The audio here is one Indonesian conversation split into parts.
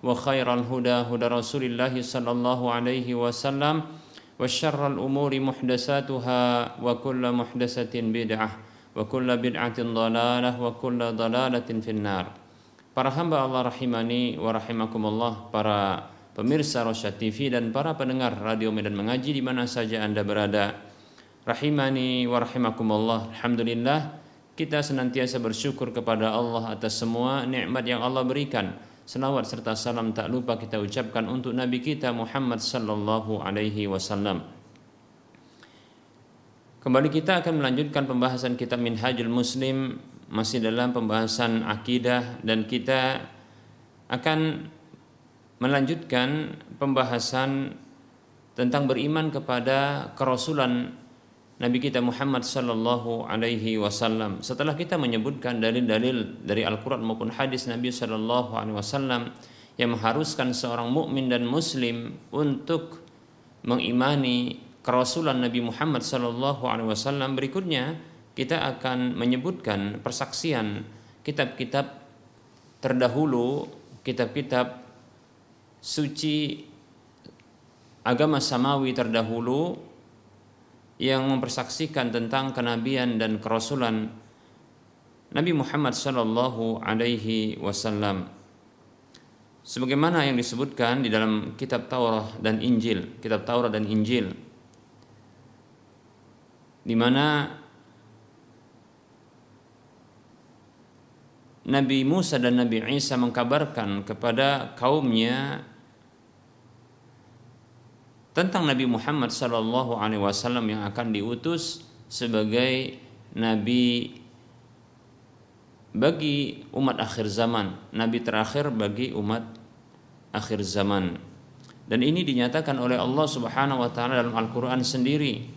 وخير الهدى هدى رسول الله صلى الله عليه وسلم وشر الأمور محدثاتها وكل محدثة بدعة وكل بدعة ضلالة وكل ضلالة في النار Para hamba Allah rahimani wa rahimakumullah, para pemirsa Rosyad TV dan para pendengar Radio Medan Mengaji di mana saja Anda berada. Rahimani wa rahimakumullah. Alhamdulillah kita senantiasa bersyukur kepada Allah atas semua nikmat yang Allah berikan. Selawat serta salam tak lupa kita ucapkan untuk Nabi kita Muhammad sallallahu alaihi wasallam. Kembali kita akan melanjutkan pembahasan kitab Minhajul Muslim masih dalam pembahasan akidah dan kita akan melanjutkan pembahasan tentang beriman kepada kerasulan Nabi kita Muhammad sallallahu alaihi wasallam. Setelah kita menyebutkan dalil-dalil dari Al-Qur'an maupun hadis Nabi sallallahu alaihi wasallam yang mengharuskan seorang mukmin dan muslim untuk mengimani kerasulan Nabi Muhammad sallallahu alaihi wasallam berikutnya kita akan menyebutkan persaksian kitab-kitab terdahulu, kitab-kitab suci agama samawi terdahulu yang mempersaksikan tentang kenabian dan kerasulan Nabi Muhammad sallallahu alaihi wasallam. Sebagaimana yang disebutkan di dalam kitab Taurat dan Injil, kitab Taurat dan Injil di mana Nabi Musa dan Nabi Isa mengkabarkan kepada kaumnya tentang Nabi Muhammad Sallallahu Alaihi Wasallam yang akan diutus sebagai nabi bagi umat akhir zaman, nabi terakhir bagi umat akhir zaman. Dan ini dinyatakan oleh Allah Subhanahu wa taala dalam Al-Qur'an sendiri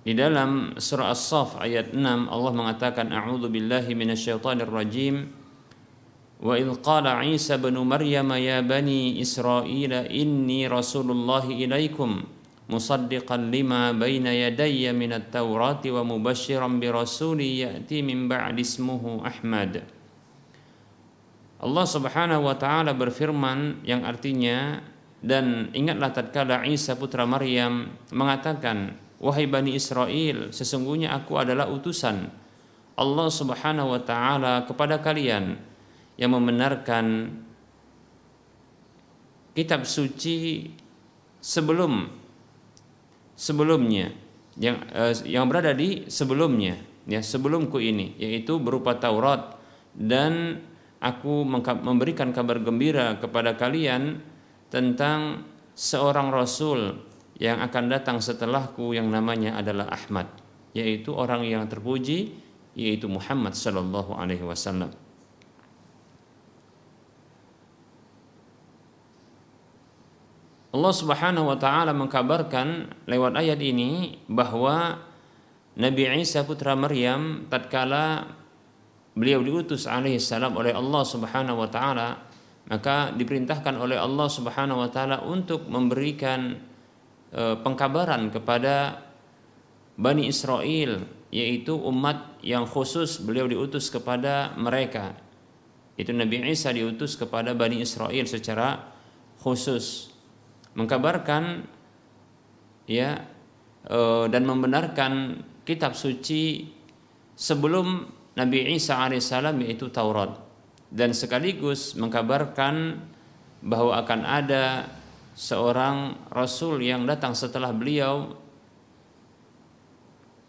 di dalam surah As-Saff ayat 6 Allah mengatakan a'udzu billahi minasyaitonir rajim wa idh qala Isa bin Maryam ya bani Israil inni rasulullah ilaikum musaddiqan lima baina yadayya minat taurati wa mubashiran bi rasuli ya'ti min Ahmad. Allah Subhanahu wa taala berfirman yang artinya dan ingatlah tatkala Isa putra Maryam mengatakan Wahai Bani Israel, sesungguhnya aku adalah utusan Allah Subhanahu wa taala kepada kalian yang membenarkan kitab suci sebelum sebelumnya yang eh, yang berada di sebelumnya ya sebelumku ini yaitu berupa Taurat. Dan aku memberikan kabar gembira kepada kalian tentang seorang rasul yang akan datang setelahku yang namanya adalah Ahmad yaitu orang yang terpuji yaitu Muhammad sallallahu alaihi wasallam Allah Subhanahu wa taala mengkabarkan lewat ayat ini bahwa Nabi Isa putra Maryam tatkala beliau diutus alaihi salam oleh Allah Subhanahu wa taala maka diperintahkan oleh Allah Subhanahu wa taala untuk memberikan e, pengkabaran kepada Bani Israel yaitu umat yang khusus beliau diutus kepada mereka. Itu Nabi Isa diutus kepada Bani Israel secara khusus mengkabarkan ya e, dan membenarkan kitab suci sebelum Nabi Isa alaihissalam yaitu Taurat. Dan sekaligus mengkabarkan bahwa akan ada seorang rasul yang datang setelah beliau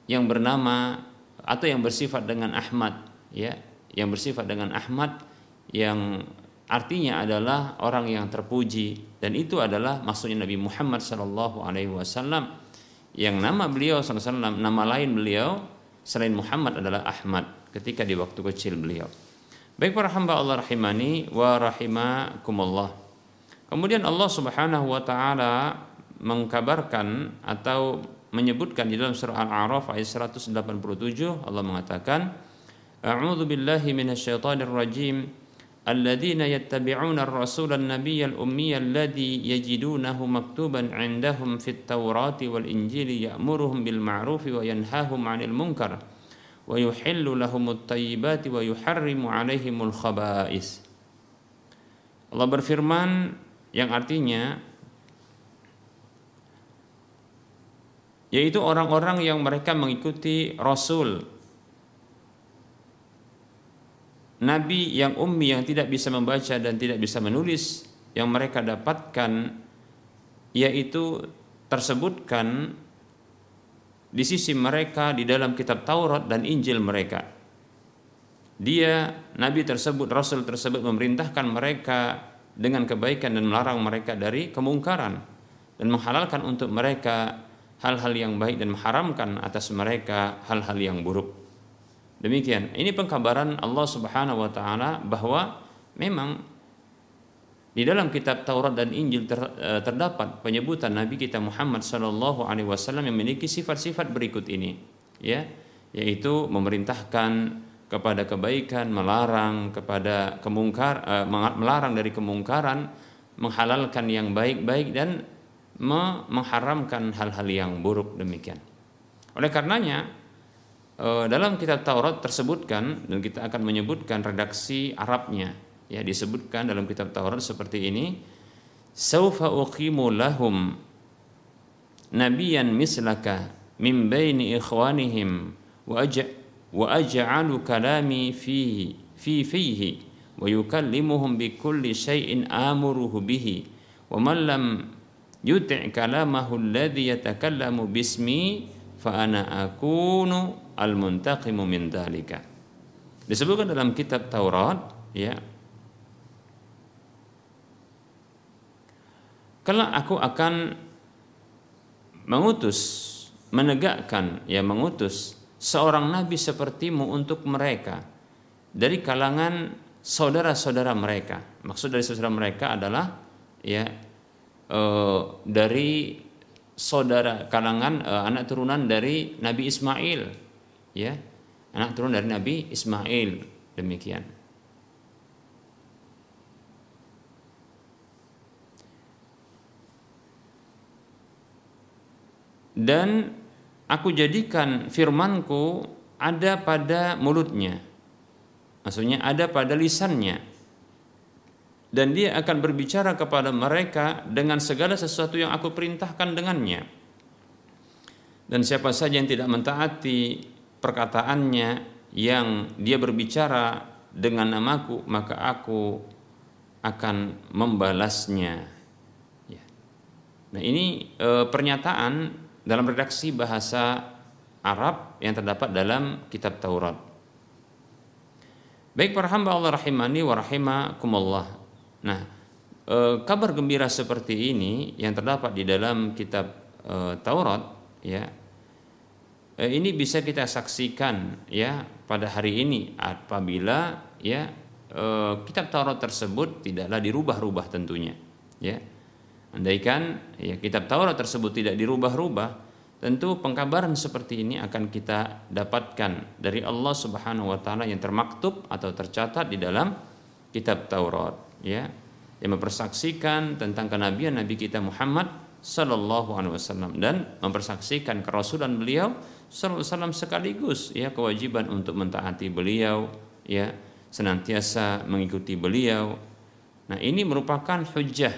yang bernama atau yang bersifat dengan Ahmad ya yang bersifat dengan Ahmad yang artinya adalah orang yang terpuji dan itu adalah maksudnya Nabi Muhammad Shallallahu Alaihi Wasallam yang nama beliau SAW nama lain beliau selain Muhammad adalah Ahmad ketika di waktu kecil beliau. Baik para hamba Allah rahimani wa rahimakumullah. Kemudian Allah Subhanahu wa taala mengkabarkan atau menyebutkan di dalam surah Al-A'raf ayat 187 Allah mengatakan A'udzu billahi minasyaitonir rajim الذين يتبعون الرسول النبي الأمي الذي يجدونه مكتوبا عندهم في التوراة والإنجيل fit بالمعروف wal عن المنكر ويحل لهم الطيبات ويحرم عليهم munkar Allah berfirman yang artinya yaitu orang-orang yang mereka mengikuti rasul Nabi yang ummi yang tidak bisa membaca dan tidak bisa menulis yang mereka dapatkan yaitu tersebutkan di sisi mereka di dalam kitab Taurat dan Injil mereka. Dia nabi tersebut, rasul tersebut memerintahkan mereka dengan kebaikan dan melarang mereka dari kemungkaran dan menghalalkan untuk mereka hal-hal yang baik dan mengharamkan atas mereka hal-hal yang buruk. Demikian, ini pengkabaran Allah Subhanahu wa taala bahwa memang di dalam kitab Taurat dan Injil ter, e, terdapat penyebutan Nabi kita Muhammad Shallallahu Alaihi Wasallam yang memiliki sifat-sifat berikut ini, ya, yaitu memerintahkan kepada kebaikan, melarang kepada kemungkar, e, melarang dari kemungkaran, menghalalkan yang baik-baik dan mengharamkan hal-hal yang buruk demikian. Oleh karenanya dalam kitab Taurat tersebutkan dan kita akan menyebutkan redaksi Arabnya. Ya disebutkan dalam kitab Taurat seperti ini. Saufa uqimu lahum nabiyan mislaka min baini ikhwanihim wa aj wa aj'alu kalami fi fi fihi wa yukallimuhum bi kulli shay'in amuruhu bihi wa man lam yuti' kalamahu alladhi yatakallamu bismi fa ana akunu al muntaqimu min dhalika. Disebutkan dalam kitab Taurat ya. Kelak aku akan mengutus menegakkan ya mengutus seorang nabi sepertimu untuk mereka dari kalangan saudara-saudara mereka. Maksud dari saudara mereka adalah ya e, dari saudara kalangan e, anak turunan dari Nabi Ismail ya. Anak turunan dari Nabi Ismail demikian. dan aku jadikan firmanku ada pada mulutnya maksudnya ada pada lisannya dan dia akan berbicara kepada mereka dengan segala sesuatu yang aku perintahkan dengannya dan siapa saja yang tidak mentaati perkataannya yang dia berbicara dengan namaku maka aku akan membalasnya ya. nah ini e, pernyataan dalam redaksi bahasa Arab yang terdapat dalam kitab Taurat. Baik para hamba Allah rahimani wa rahimakumullah. Nah, e, kabar gembira seperti ini yang terdapat di dalam kitab e, Taurat ya. E, ini bisa kita saksikan ya pada hari ini apabila ya e, kitab Taurat tersebut tidaklah dirubah-rubah tentunya ya Andaikan ya kitab Taurat tersebut tidak dirubah-rubah, tentu pengkabaran seperti ini akan kita dapatkan dari Allah Subhanahu wa taala yang termaktub atau tercatat di dalam kitab Taurat, ya. yang mempersaksikan tentang kenabian Nabi kita Muhammad Sallallahu Alaihi Wasallam dan mempersaksikan kerasulan beliau Sallallahu Wasallam sekaligus ya kewajiban untuk mentaati beliau ya senantiasa mengikuti beliau. Nah ini merupakan hujah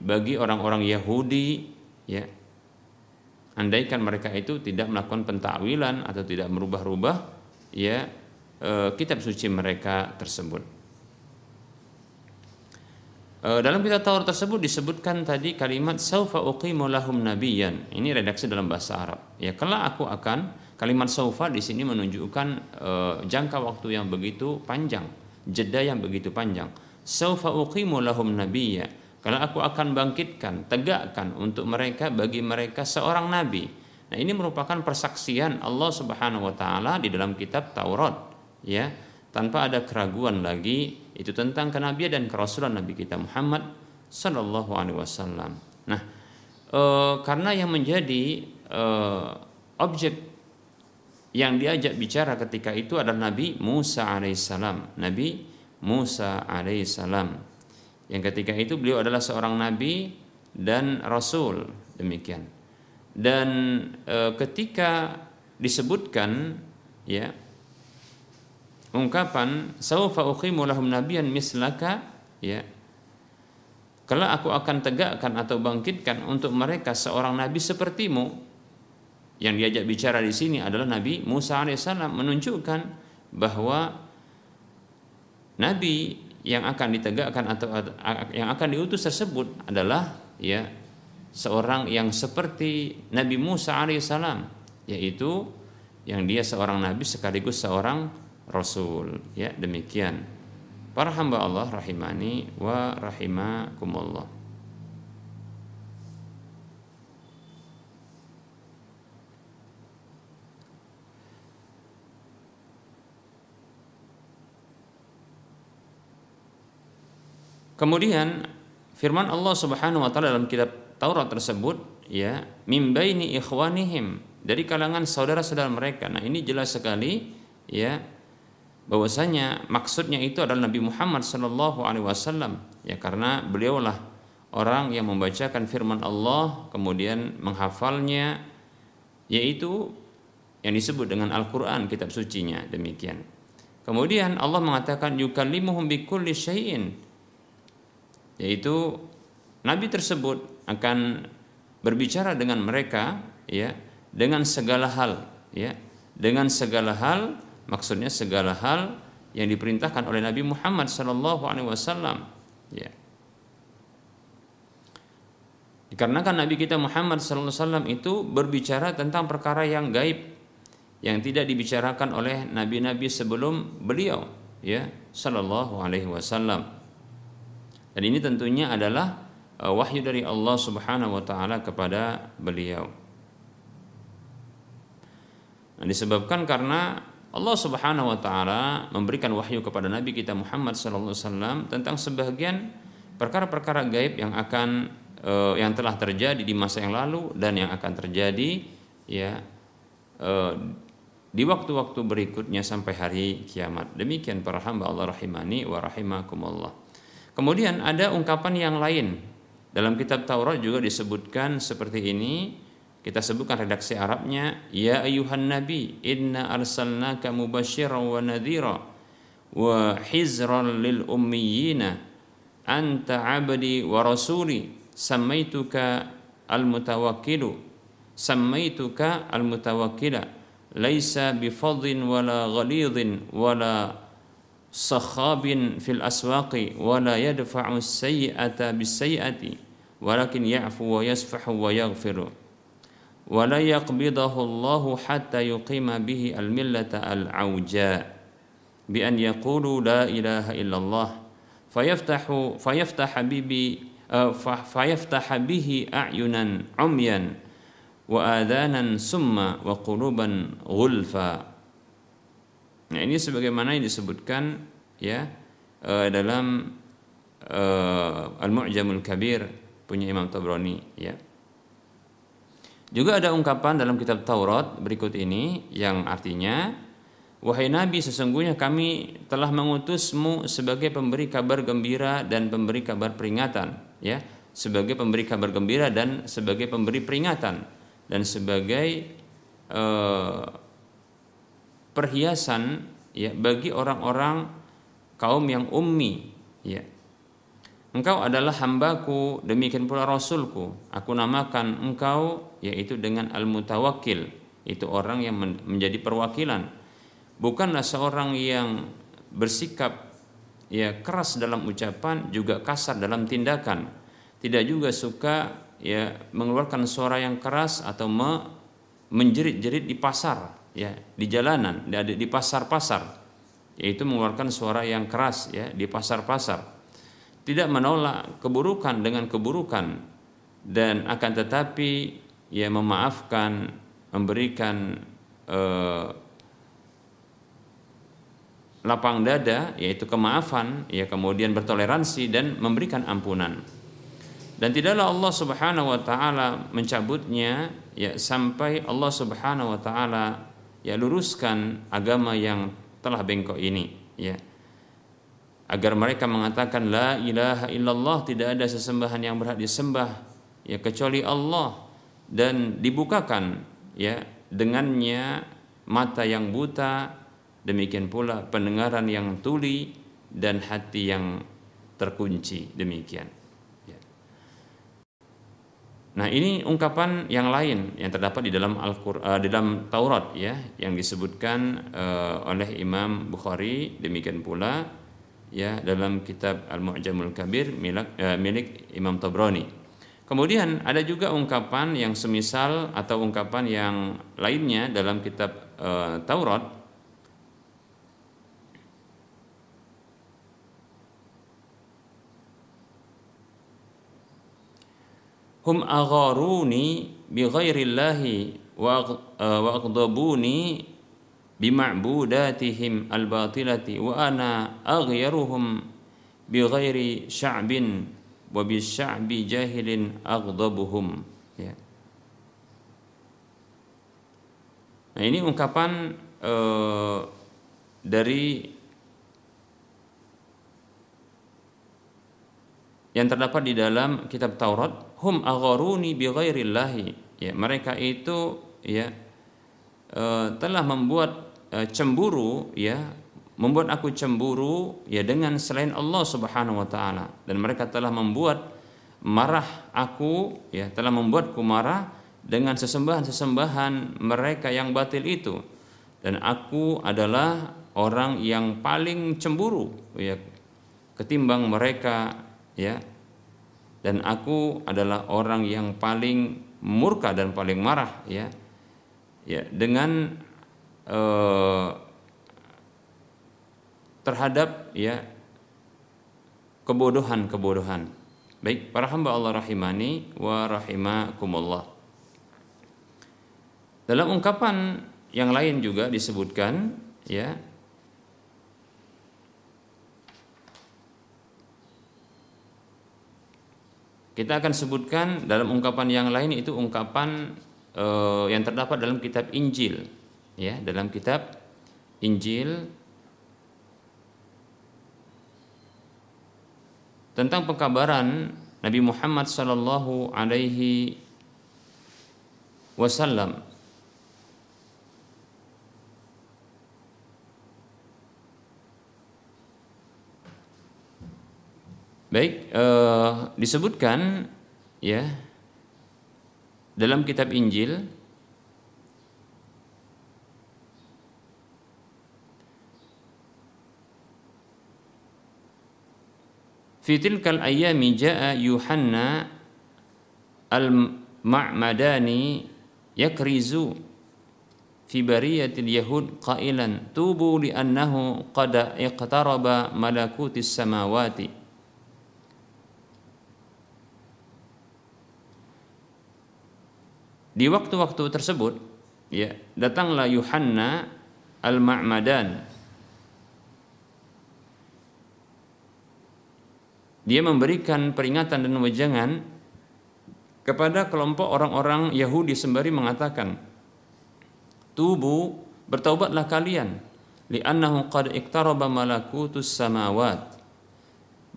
bagi orang-orang Yahudi ya andaikan mereka itu tidak melakukan pentakwilan atau tidak merubah-rubah ya eh, kitab suci mereka tersebut. Eh, dalam kitab Taurat tersebut disebutkan tadi kalimat saufa uqimu lahum nabiyan. Ini redaksi dalam bahasa Arab. Ya, kelak aku akan kalimat saufa di sini menunjukkan uh, jangka waktu yang begitu panjang, jeda yang begitu panjang. Saufa uqimu lahum nabiyya. Kalau aku akan bangkitkan, tegakkan untuk mereka bagi mereka seorang nabi. Nah, ini merupakan persaksian Allah Subhanahu wa taala di dalam kitab Taurat, ya tanpa ada keraguan lagi itu tentang kenabian dan kerasulan Nabi kita Muhammad Sallallahu Alaihi Wasallam. Nah, e, karena yang menjadi e, objek yang diajak bicara ketika itu adalah Nabi Musa alaihissalam. Nabi Musa alaihissalam. Yang ketika itu beliau adalah seorang nabi dan rasul demikian. Dan e, ketika disebutkan ya ungkapan saufa uqimu lahum nabiyan mislaka ya. Kalau aku akan tegakkan atau bangkitkan untuk mereka seorang nabi sepertimu. Yang diajak bicara di sini adalah Nabi Musa alaihissalam menunjukkan bahwa nabi yang akan ditegakkan atau yang akan diutus tersebut adalah ya seorang yang seperti Nabi Musa alaihissalam yaitu yang dia seorang nabi sekaligus seorang Rasul. Ya, demikian. Para hamba Allah rahimani wa rahimakumullah. Kemudian firman Allah Subhanahu wa taala dalam kitab Taurat tersebut ya mim baini ikhwanihim dari kalangan saudara-saudara mereka. Nah, ini jelas sekali ya bahwasanya maksudnya itu adalah Nabi Muhammad Shallallahu Alaihi Wasallam. Ya karena beliaulah orang yang membacakan firman Allah kemudian menghafalnya yaitu yang disebut dengan Al-Quran kitab sucinya demikian. Kemudian Allah mengatakan yukallimuhum bikulli syai'in. Yaitu Nabi tersebut akan berbicara dengan mereka ya dengan segala hal ya dengan segala hal maksudnya segala hal yang diperintahkan oleh Nabi Muhammad Sallallahu Alaihi Wasallam. Ya. Dikarenakan Nabi kita Muhammad Sallallahu Alaihi Wasallam itu berbicara tentang perkara yang gaib yang tidak dibicarakan oleh nabi-nabi sebelum beliau ya Sallallahu Alaihi Wasallam. Dan ini tentunya adalah uh, wahyu dari Allah Subhanahu Wa Taala kepada beliau. Nah, disebabkan karena Allah Subhanahu wa taala memberikan wahyu kepada Nabi kita Muhammad sallallahu alaihi wasallam tentang sebagian perkara-perkara gaib yang akan uh, yang telah terjadi di masa yang lalu dan yang akan terjadi ya uh, di waktu-waktu berikutnya sampai hari kiamat. Demikian para hamba Allah rahimani wa rahimakumullah. Kemudian ada ungkapan yang lain dalam kitab Taurat juga disebutkan seperti ini kita sebutkan redaksi Arabnya, ya ayuhan nabi, inna arsalnaka mubasyiran wa nadhira wa hizran lil ummiyina anta abdi wa rasuli samaituka al mutawakkilu samaituka al mutawakkila laisa bifadhin wala ghalidhin wala sakhabin fil aswaqi wala yadfa'u sayyi'ata bis sayyi'ati walakin ya'fu wa ولا يقبضه الله حتى يقيم به الملة العوجاء بأن يقولوا لا إله إلا الله فيفتح فيفتح به فيفتح به أعينا عميا وآذانا سما وقلوبا غلفا Nah ini sebagaimana yang disebutkan ya dalam uh, Al-Mu'jamul Kabir punya Imam Tabrani ya. Juga ada ungkapan dalam kitab Taurat berikut ini yang artinya Wahai Nabi, sesungguhnya kami telah mengutusmu sebagai pemberi kabar gembira dan pemberi kabar peringatan, ya, sebagai pemberi kabar gembira dan sebagai pemberi peringatan dan sebagai uh, perhiasan ya bagi orang-orang kaum yang ummi, ya. Engkau adalah hambaku, demikian pula rasulku. Aku namakan engkau yaitu dengan al-mutawakkil, itu orang yang menjadi perwakilan. Bukanlah seorang yang bersikap ya keras dalam ucapan juga kasar dalam tindakan. Tidak juga suka ya mengeluarkan suara yang keras atau me, menjerit-jerit di pasar ya di jalanan di pasar-pasar. Yaitu mengeluarkan suara yang keras ya di pasar-pasar tidak menolak keburukan dengan keburukan dan akan tetapi ya memaafkan memberikan eh, lapang dada yaitu kemaafan ya kemudian bertoleransi dan memberikan ampunan. Dan tidaklah Allah Subhanahu wa taala mencabutnya ya sampai Allah Subhanahu wa taala ya luruskan agama yang telah bengkok ini ya agar mereka mengatakan la ilaha illallah tidak ada sesembahan yang berhak disembah ya kecuali Allah dan dibukakan ya dengannya mata yang buta demikian pula pendengaran yang tuli dan hati yang terkunci demikian ya. Nah ini ungkapan yang lain yang terdapat di dalam Al uh, di dalam Taurat ya yang disebutkan uh, oleh Imam Bukhari demikian pula ya dalam kitab Al Mu'jamul Kabir milik, uh, milik Imam Tabrani. Kemudian ada juga ungkapan yang semisal atau ungkapan yang lainnya dalam kitab uh, Taurat hum agharuni bi wa aghdabuni bi ma'budatihim al-batilati wa ana aghyaruhum ghairi sya'bin wa ya. Nah ini ungkapan uh, dari yang terdapat di dalam kitab Taurat hum agharuni bi ghairillahi ya mereka itu ya e, telah membuat cemburu ya membuat aku cemburu ya dengan selain Allah Subhanahu wa taala. Dan mereka telah membuat marah aku ya telah membuatku marah dengan sesembahan-sesembahan mereka yang batil itu. Dan aku adalah orang yang paling cemburu ya ketimbang mereka ya. Dan aku adalah orang yang paling murka dan paling marah ya. Ya dengan eh, terhadap ya kebodohan-kebodohan. Baik para hamba Allah rahimani wa rahimakumullah. Dalam ungkapan yang lain juga disebutkan ya Kita akan sebutkan dalam ungkapan yang lain itu ungkapan uh, yang terdapat dalam kitab Injil, ya, dalam kitab Injil tentang pengkabaran Nabi Muhammad sallallahu alaihi wasallam. Baik, eh, disebutkan ya dalam kitab Injil Fitil kal ayami jaa Yuhanna al-Ma'madani yakrizu fi bariyatil yahud qailan tubu li annahu qad iqtaraba malakutis samawati Di waktu-waktu tersebut, ya, datanglah Yuhanna al-Ma'madan. Dia memberikan peringatan dan wejangan kepada kelompok orang-orang Yahudi sembari mengatakan, "Tubu, bertaubatlah kalian, li'annahu qad iktaraba malakutus samawat.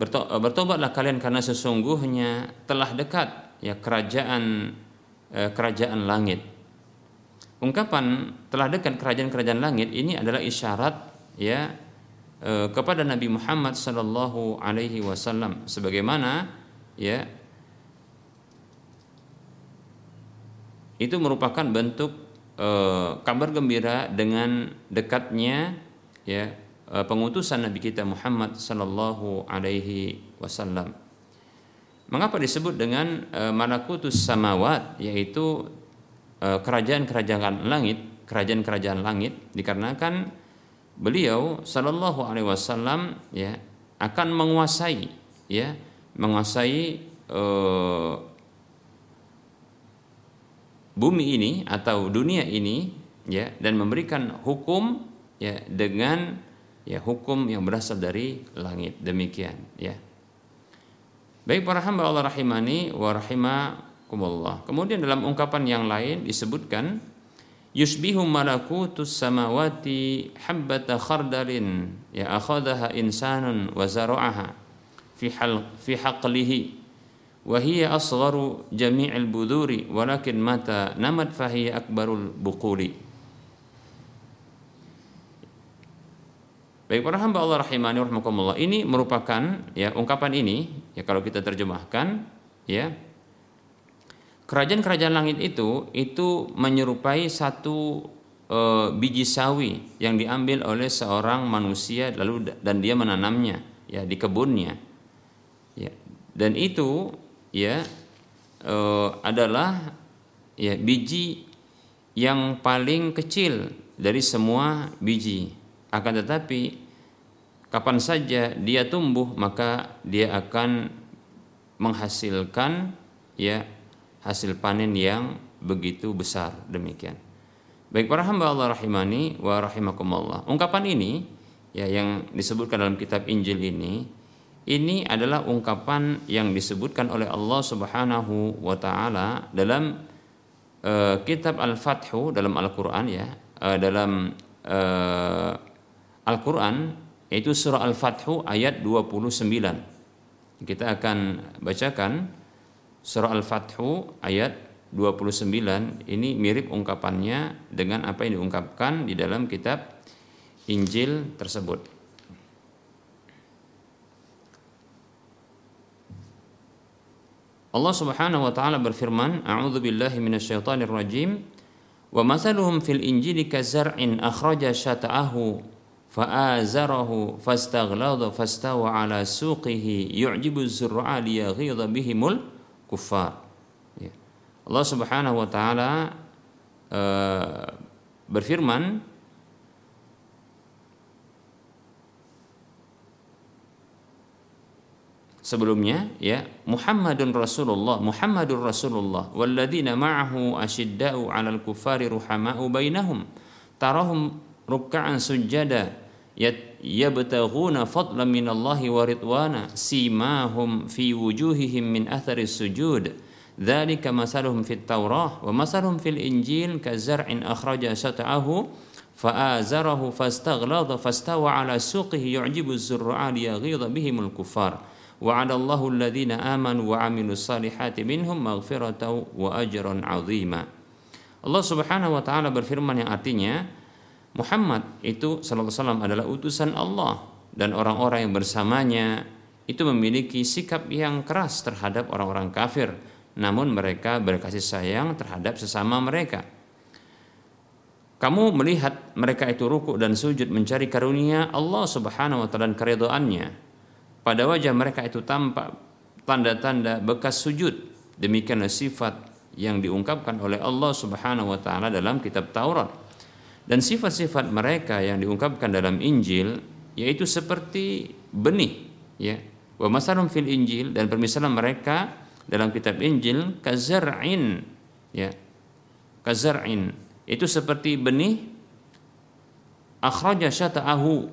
Bertobatlah kalian karena sesungguhnya telah dekat ya kerajaan eh, kerajaan langit. Ungkapan telah dekat kerajaan-kerajaan langit ini adalah isyarat ya kepada Nabi Muhammad sallallahu alaihi wasallam sebagaimana ya itu merupakan bentuk eh, kabar gembira dengan dekatnya ya eh, pengutusan Nabi kita Muhammad sallallahu alaihi wasallam. Mengapa disebut dengan eh, malakutus samawat yaitu Eh, kerajaan-kerajaan langit, kerajaan-kerajaan langit dikarenakan beliau Shallallahu Alaihi Wasallam ya akan menguasai ya menguasai uh, bumi ini atau dunia ini ya dan memberikan hukum ya dengan ya hukum yang berasal dari langit demikian ya baik para hamba Allah rahimani wa rahimah Kumullah. Kemudian dalam ungkapan yang lain disebutkan yusbihu malakutus samawati habbata khardalin ya akhadaha insanun wa zara'aha fi hal fi haqlihi wa hiya asgharu jami'il buduri walakin mata namat fahiya akbarul buquli. Baik para hamba Allah rahimani rahimakumullah ini merupakan ya ungkapan ini ya kalau kita terjemahkan ya kerajaan-kerajaan langit itu itu menyerupai satu e, biji sawi yang diambil oleh seorang manusia lalu dan dia menanamnya ya di kebunnya. Ya dan itu ya e, adalah ya biji yang paling kecil dari semua biji. Akan tetapi kapan saja dia tumbuh maka dia akan menghasilkan ya hasil panen yang begitu besar demikian. Baik para hamba Allah rahimani wa rahimakumullah. Ungkapan ini ya yang disebutkan dalam kitab Injil ini ini adalah ungkapan yang disebutkan oleh Allah Subhanahu wa taala dalam uh, kitab Al-Fathu dalam Al-Qur'an ya, uh, dalam uh, Al-Qur'an yaitu surah Al-Fathu ayat 29. Kita akan bacakan Surah Al-Fathu ayat 29 ini mirip ungkapannya dengan apa yang diungkapkan di dalam kitab Injil tersebut. Allah Subhanahu wa taala berfirman, "A'udzu billahi minasyaitonir rajim. Wa mathaluhum fil injili kazar'in akhraja syata'ahu fa'azarahu fastaghlada fastawa ala suqihi yu'jibu az-zurra'a liyaghidha bihimul kufar. Ya. Allah Subhanahu wa taala uh, berfirman sebelumnya ya Muhammadun Rasulullah Muhammadur Rasulullah walladzina ma'ahu asyidda'u 'alal kuffari ruhama'u bainahum tarahum ruk'an sujada yabtaghuna يبتغون فضلا من الله ورضوانا سيماهم في وجوههم من أثر السجود. ذلك مثلهم في التوراة ومثلهم في الإنجيل كزرع أخرج شطعه فآزره فاستغلظ فاستوى على سوقه يعجب الزرع ليغيظ بهم الكفار. وعلى الله الذين آمنوا وعملوا الصالحات منهم مغفرة وأجرا عظيما. الله سبحانه وتعالى taala berfirman yang artinya Muhammad itu sallallahu alaihi adalah utusan Allah dan orang-orang yang bersamanya itu memiliki sikap yang keras terhadap orang-orang kafir. Namun mereka berkasih sayang terhadap sesama mereka. Kamu melihat mereka itu rukuk dan sujud mencari karunia Allah Subhanahu wa taala dan keridhaannya pada wajah mereka itu tampak tanda-tanda bekas sujud. Demikianlah sifat yang diungkapkan oleh Allah Subhanahu wa taala dalam kitab Taurat dan sifat-sifat mereka yang diungkapkan dalam Injil yaitu seperti benih ya. Wa masalum fil Injil dan permisalan mereka dalam kitab Injil kazar'in ya. Kazar'in itu seperti benih akhraja syata'ahu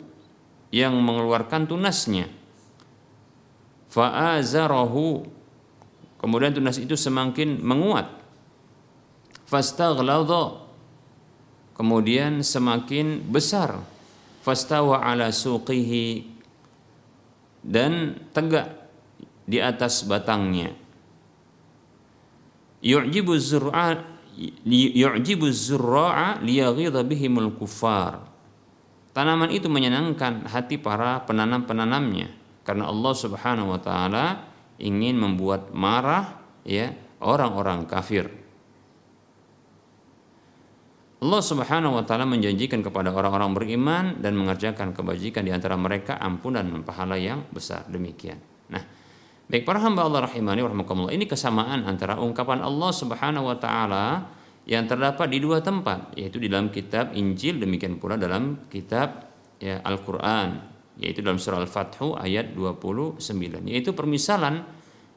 yang mengeluarkan tunasnya. Fa'azarahu kemudian tunas itu semakin menguat. Fastaghlada kemudian semakin besar. Fastawa ala suqihi dan tegak di atas batangnya. Yu'jibu zur'a yu'jibu zurra'a liyaghidha bihimul kufar tanaman itu menyenangkan hati para penanam-penanamnya. Karena Allah Subhanahu wa taala ingin membuat marah ya orang-orang kafir Allah Subhanahu wa taala menjanjikan kepada orang-orang beriman dan mengerjakan kebajikan di antara mereka ampunan dan pahala yang besar. Demikian. Nah, baik para hamba Allah rahimani rahimakumullah. Ini kesamaan antara ungkapan Allah Subhanahu wa taala yang terdapat di dua tempat, yaitu di dalam kitab Injil demikian pula dalam kitab ya Al-Qur'an, yaitu dalam surah Al-Fathu ayat 29, yaitu permisalan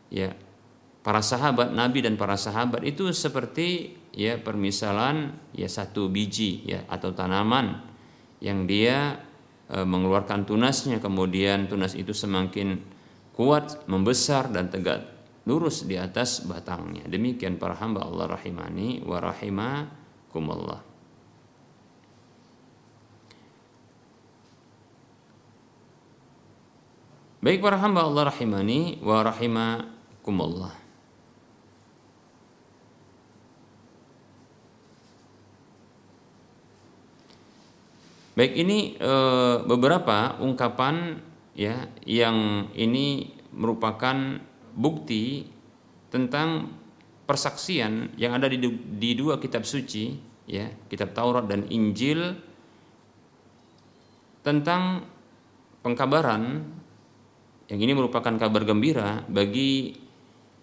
ya para sahabat Nabi dan para sahabat itu seperti ya permisalan ya satu biji ya atau tanaman yang dia e, mengeluarkan tunasnya. Kemudian tunas itu semakin kuat membesar dan tegak lurus di atas batangnya. Demikian para hamba Allah rahimani wa rahimakumullah. Baik para hamba Allah rahimani wa rahimakumullah Baik ini e, beberapa ungkapan ya yang ini merupakan bukti tentang persaksian yang ada di, di dua kitab suci ya kitab Taurat dan Injil tentang pengkabaran yang ini merupakan kabar gembira bagi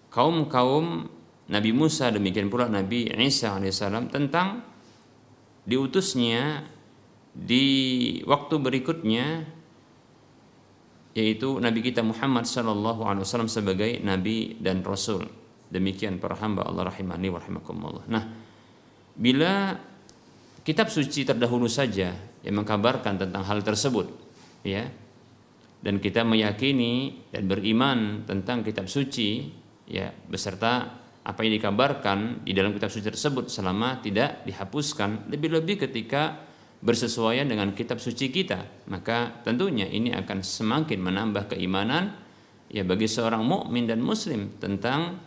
kaum-kaum Nabi Musa demikian pula Nabi Isa alaihissalam tentang diutusnya di waktu berikutnya yaitu Nabi kita Muhammad Sallallahu Alaihi Wasallam sebagai Nabi dan Rasul. Demikian para hamba Allah rahimani wa rahimakumullah. Nah, bila kitab suci terdahulu saja yang mengkabarkan tentang hal tersebut, ya, dan kita meyakini dan beriman tentang kitab suci, ya, beserta apa yang dikabarkan di dalam kitab suci tersebut selama tidak dihapuskan, lebih-lebih ketika bersesuaian dengan kitab suci kita, maka tentunya ini akan semakin menambah keimanan ya bagi seorang mukmin dan muslim tentang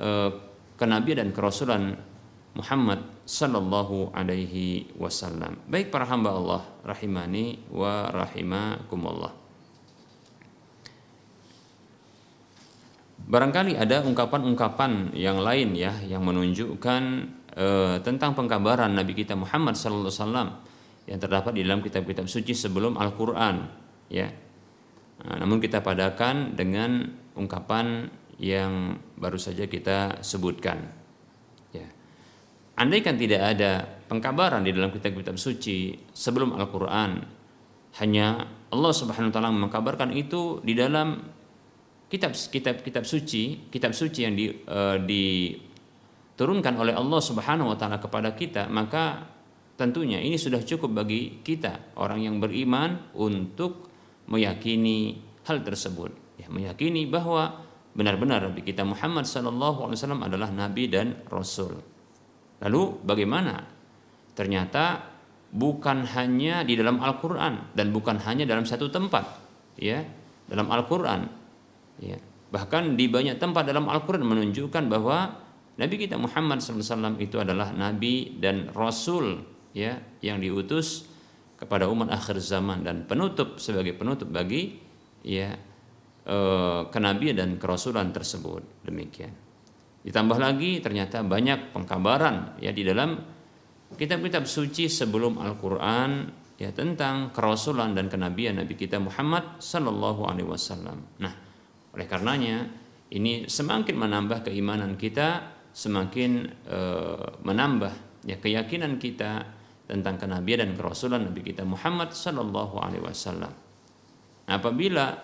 uh, kenabian dan kerasulan Muhammad sallallahu alaihi wasallam. Baik para hamba Allah rahimani wa rahimakumullah. Barangkali ada ungkapan-ungkapan yang lain ya yang menunjukkan uh, tentang pengkabaran Nabi kita Muhammad sallallahu alaihi wasallam yang terdapat di dalam kitab-kitab suci sebelum Al-Qur'an ya. Nah, namun kita padakan dengan ungkapan yang baru saja kita sebutkan. Ya. Andai kan tidak ada pengkabaran di dalam kitab-kitab suci sebelum Al-Qur'an, hanya Allah Subhanahu wa taala mengkabarkan itu di dalam kitab-kitab kitab suci, kitab suci yang di, uh, diturunkan oleh Allah Subhanahu wa taala kepada kita, maka tentunya ini sudah cukup bagi kita orang yang beriman untuk meyakini hal tersebut. Ya meyakini bahwa benar-benar Nabi kita Muhammad wasallam adalah nabi dan rasul. Lalu bagaimana? Ternyata bukan hanya di dalam Al-Qur'an dan bukan hanya dalam satu tempat ya dalam Al-Qur'an. Ya bahkan di banyak tempat dalam Al-Qur'an menunjukkan bahwa Nabi kita Muhammad SAW itu adalah nabi dan rasul ya yang diutus kepada umat akhir zaman dan penutup sebagai penutup bagi ya e, kenabian dan kerasulan tersebut demikian ditambah lagi ternyata banyak pengkabaran ya di dalam kitab-kitab suci sebelum Al-Qur'an ya tentang kerasulan dan kenabian Nabi kita Muhammad sallallahu alaihi wasallam. Nah, oleh karenanya ini semakin menambah keimanan kita, semakin e, menambah ya keyakinan kita tentang kenabian dan kerasulan Nabi kita Muhammad Sallallahu Alaihi Wasallam. Apabila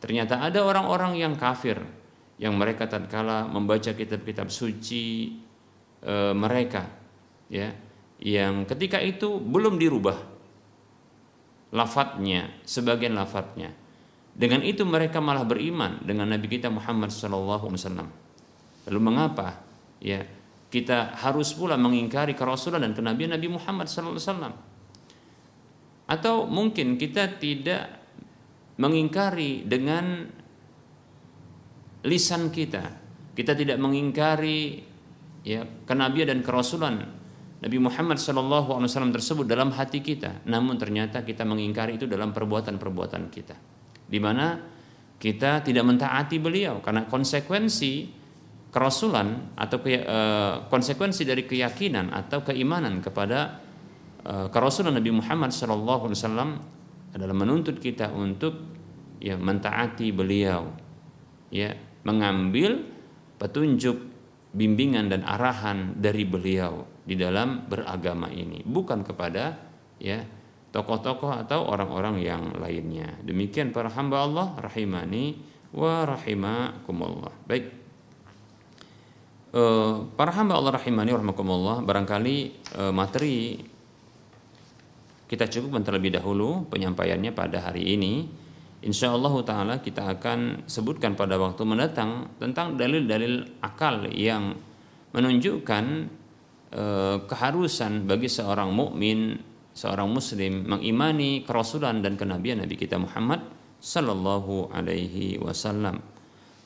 ternyata ada orang-orang yang kafir yang mereka tatkala membaca kitab-kitab suci e, mereka, ya, yang ketika itu belum dirubah lafadznya, sebagian lafadznya. Dengan itu mereka malah beriman dengan Nabi kita Muhammad Sallallahu Alaihi Wasallam. Lalu mengapa? Ya, kita harus pula mengingkari kerasulan dan kenabian Nabi Muhammad SAW. Atau mungkin kita tidak mengingkari dengan lisan kita. Kita tidak mengingkari ya kenabian dan kerasulan Nabi Muhammad SAW tersebut dalam hati kita, namun ternyata kita mengingkari itu dalam perbuatan-perbuatan kita, di mana kita tidak mentaati beliau karena konsekuensi kerasulan atau ke, uh, konsekuensi dari keyakinan atau keimanan kepada uh, kerasulan Nabi Muhammad SAW adalah menuntut kita untuk ya mentaati beliau, ya mengambil petunjuk bimbingan dan arahan dari beliau di dalam beragama ini, bukan kepada ya tokoh-tokoh atau orang-orang yang lainnya. Demikian para hamba Allah rahimani wa rahimakumullah. Baik. Uh, para hamba Allah rahimani wa rahimakumullah, barangkali uh, materi kita cukup terlebih dahulu penyampaiannya pada hari ini. Insya Allah Ta'ala kita akan sebutkan pada waktu mendatang tentang dalil-dalil akal yang menunjukkan e, keharusan bagi seorang mukmin seorang muslim mengimani kerasulan dan kenabian Nabi kita Muhammad sallallahu alaihi wasallam.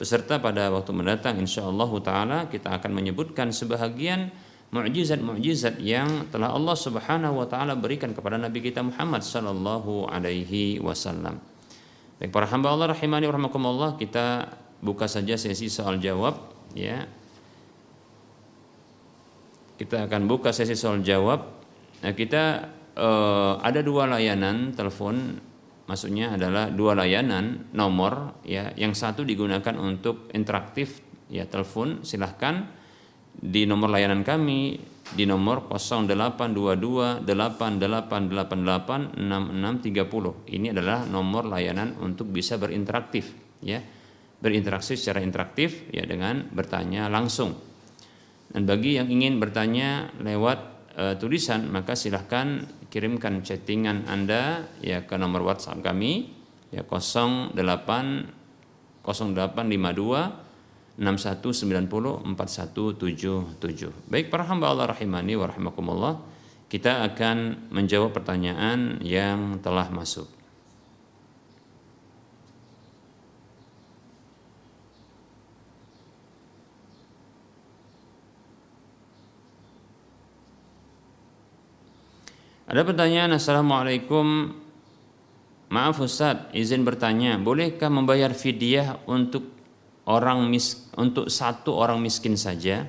Beserta pada waktu mendatang insyaallah taala kita akan menyebutkan sebahagian mukjizat-mukjizat yang telah Allah Subhanahu wa taala berikan kepada Nabi kita Muhammad sallallahu alaihi wasallam. Baik para hamba Allah rahimani rahimakumullah kita buka saja sesi soal jawab ya. Kita akan buka sesi soal jawab. Nah, kita uh, ada dua layanan telepon maksudnya adalah dua layanan nomor ya yang satu digunakan untuk interaktif ya telepon silahkan. Di nomor layanan kami di nomor 0822 8888 6630 ini adalah nomor layanan untuk bisa berinteraktif ya. Berinteraksi secara interaktif ya dengan bertanya langsung. Dan bagi yang ingin bertanya lewat uh, tulisan maka silahkan kirimkan chattingan Anda ya ke nomor WhatsApp kami ya 08 0852 6190 4177. Baik para hamba Allah rahimani wa rahimakumullah, kita akan menjawab pertanyaan yang telah masuk. Ada pertanyaan Assalamualaikum Maaf Ustaz, izin bertanya, bolehkah membayar fidyah untuk orang mis untuk satu orang miskin saja?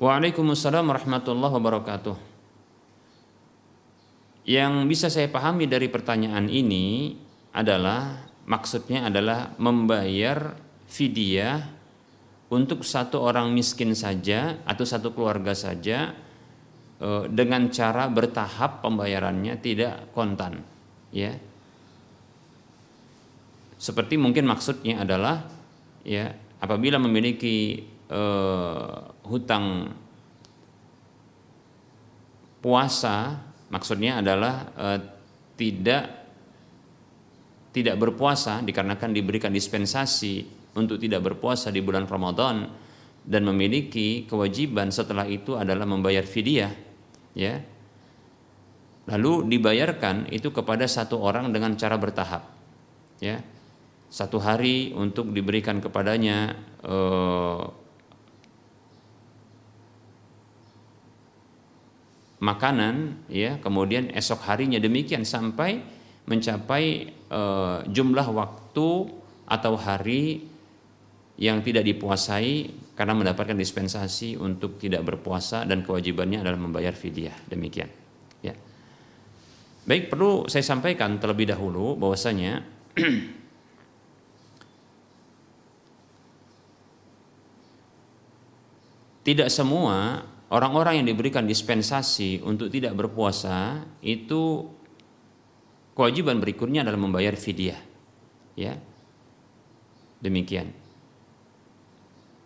Waalaikumsalam warahmatullahi wabarakatuh. Yang bisa saya pahami dari pertanyaan ini adalah maksudnya adalah membayar fidyah untuk satu orang miskin saja atau satu keluarga saja eh, dengan cara bertahap pembayarannya tidak kontan ya. Seperti mungkin maksudnya adalah ya apabila memiliki uh, hutang puasa maksudnya adalah uh, tidak tidak berpuasa dikarenakan diberikan dispensasi untuk tidak berpuasa di bulan Ramadan dan memiliki kewajiban setelah itu adalah membayar fidyah ya. Lalu dibayarkan itu kepada satu orang dengan cara bertahap ya. Satu hari untuk diberikan kepadanya eh, makanan ya. Kemudian esok harinya demikian sampai mencapai eh, jumlah waktu atau hari yang tidak dipuasai karena mendapatkan dispensasi untuk tidak berpuasa dan kewajibannya adalah membayar fidyah. Demikian. Ya. Baik perlu saya sampaikan terlebih dahulu bahwasanya tidak semua orang-orang yang diberikan dispensasi untuk tidak berpuasa itu kewajiban berikutnya adalah membayar fidyah. Ya. Demikian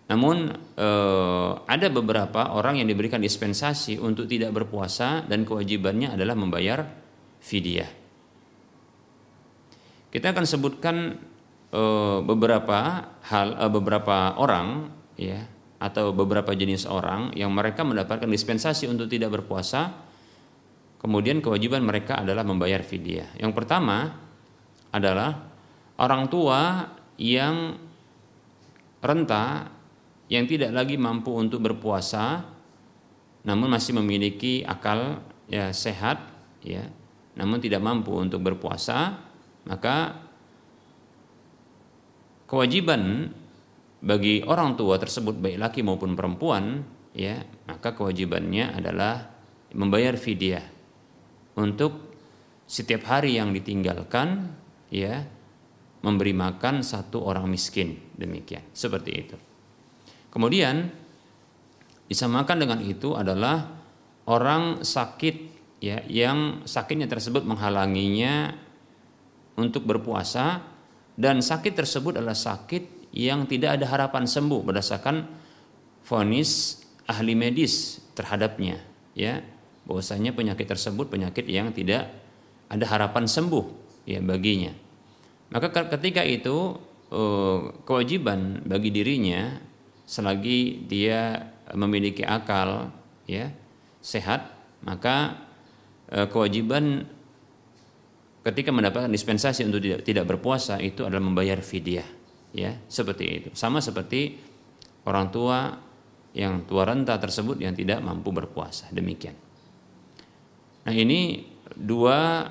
namun eh, ada beberapa orang yang diberikan dispensasi untuk tidak berpuasa dan kewajibannya adalah membayar fidyah. Kita akan sebutkan eh, beberapa hal, eh, beberapa orang, ya, atau beberapa jenis orang yang mereka mendapatkan dispensasi untuk tidak berpuasa, kemudian kewajiban mereka adalah membayar fidyah. Yang pertama adalah orang tua yang renta yang tidak lagi mampu untuk berpuasa namun masih memiliki akal ya sehat ya namun tidak mampu untuk berpuasa maka kewajiban bagi orang tua tersebut baik laki maupun perempuan ya maka kewajibannya adalah membayar fidyah untuk setiap hari yang ditinggalkan ya memberi makan satu orang miskin demikian. Seperti itu Kemudian disamakan dengan itu adalah orang sakit ya yang sakitnya tersebut menghalanginya untuk berpuasa dan sakit tersebut adalah sakit yang tidak ada harapan sembuh berdasarkan vonis ahli medis terhadapnya ya. Bahwasanya penyakit tersebut penyakit yang tidak ada harapan sembuh ya baginya. Maka ketika itu eh, kewajiban bagi dirinya selagi dia memiliki akal ya sehat maka e, kewajiban ketika mendapatkan dispensasi untuk tidak, tidak berpuasa itu adalah membayar fidyah ya seperti itu. Sama seperti orang tua yang tua renta tersebut yang tidak mampu berpuasa demikian. Nah ini dua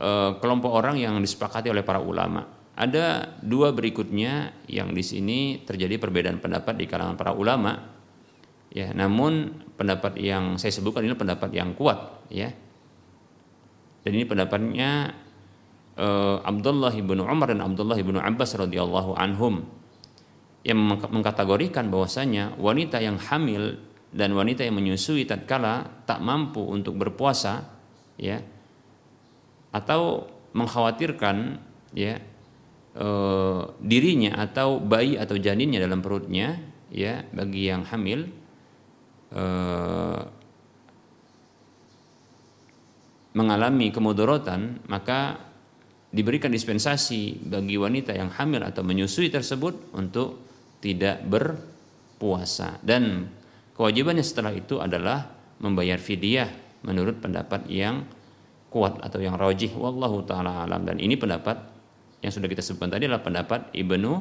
e, kelompok orang yang disepakati oleh para ulama ada dua berikutnya yang di sini terjadi perbedaan pendapat di kalangan para ulama. Ya, namun pendapat yang saya sebutkan ini pendapat yang kuat, ya. Dan ini pendapatnya uh, Abdullah ibnu Umar dan Abdullah ibnu Abbas radhiyallahu anhum yang mengkategorikan bahwasanya wanita yang hamil dan wanita yang menyusui tatkala tak mampu untuk berpuasa, ya, atau mengkhawatirkan, ya, e, dirinya atau bayi atau janinnya dalam perutnya ya bagi yang hamil e, mengalami kemudorotan maka diberikan dispensasi bagi wanita yang hamil atau menyusui tersebut untuk tidak berpuasa. Dan kewajibannya setelah itu adalah membayar fidyah menurut pendapat yang kuat atau yang rajih. Wallahu taala alam. Dan ini pendapat yang sudah kita sebutkan tadi adalah pendapat Ibnu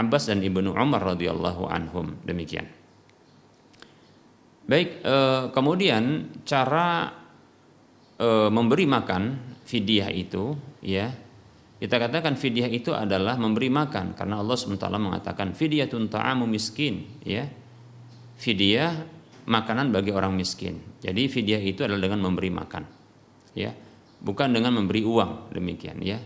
Abbas dan Ibnu Umar radhiyallahu anhum. Demikian. Baik, e, kemudian cara e, memberi makan fidyah itu ya kita katakan fidyah itu adalah memberi makan karena Allah SWT mengatakan fidyatun ta'amu miskin ya. Fidyah makanan bagi orang miskin. Jadi fidyah itu adalah dengan memberi makan ya. Bukan dengan memberi uang demikian ya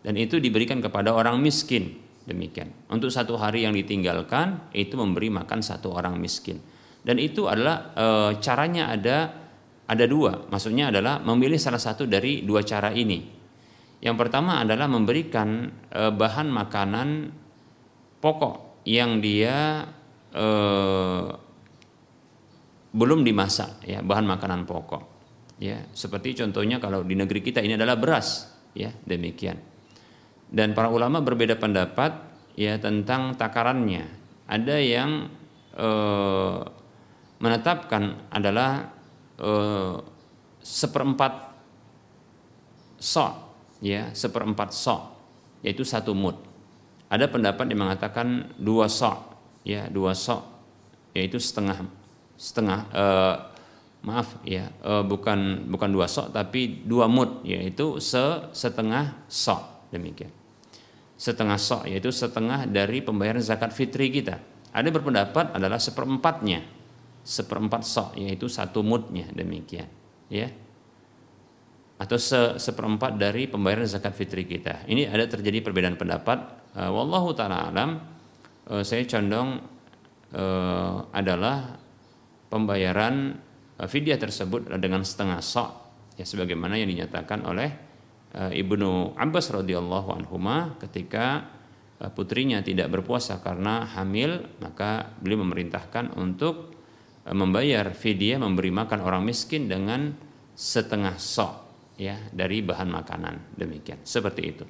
dan itu diberikan kepada orang miskin. Demikian. Untuk satu hari yang ditinggalkan itu memberi makan satu orang miskin. Dan itu adalah e, caranya ada ada dua. Maksudnya adalah memilih salah satu dari dua cara ini. Yang pertama adalah memberikan e, bahan makanan pokok yang dia e, belum dimasak ya bahan makanan pokok. Ya seperti contohnya kalau di negeri kita ini adalah beras. Ya demikian dan para ulama berbeda pendapat ya tentang takarannya. Ada yang e, menetapkan adalah e, seperempat sok, ya seperempat sok, yaitu satu mud. Ada pendapat yang mengatakan dua sok, ya dua sok, yaitu setengah setengah e, maaf ya e, bukan bukan dua sok tapi dua mud, yaitu se setengah sok demikian setengah sok yaitu setengah dari pembayaran zakat fitri kita. Ada berpendapat adalah seperempatnya, seperempat sok yaitu satu mudnya demikian, ya. Atau se seperempat dari pembayaran zakat fitri kita. Ini ada terjadi perbedaan pendapat. Uh, wallahu taala alam. Uh, saya condong uh, adalah pembayaran uh, fidyah tersebut dengan setengah sok ya sebagaimana yang dinyatakan oleh Eh, Ibnu Abbas radhiyallahu anhu ketika eh, putrinya tidak berpuasa karena hamil maka beliau memerintahkan untuk eh, membayar fidyah memberi makan orang miskin dengan setengah sok ya dari bahan makanan. Demikian. Seperti itu.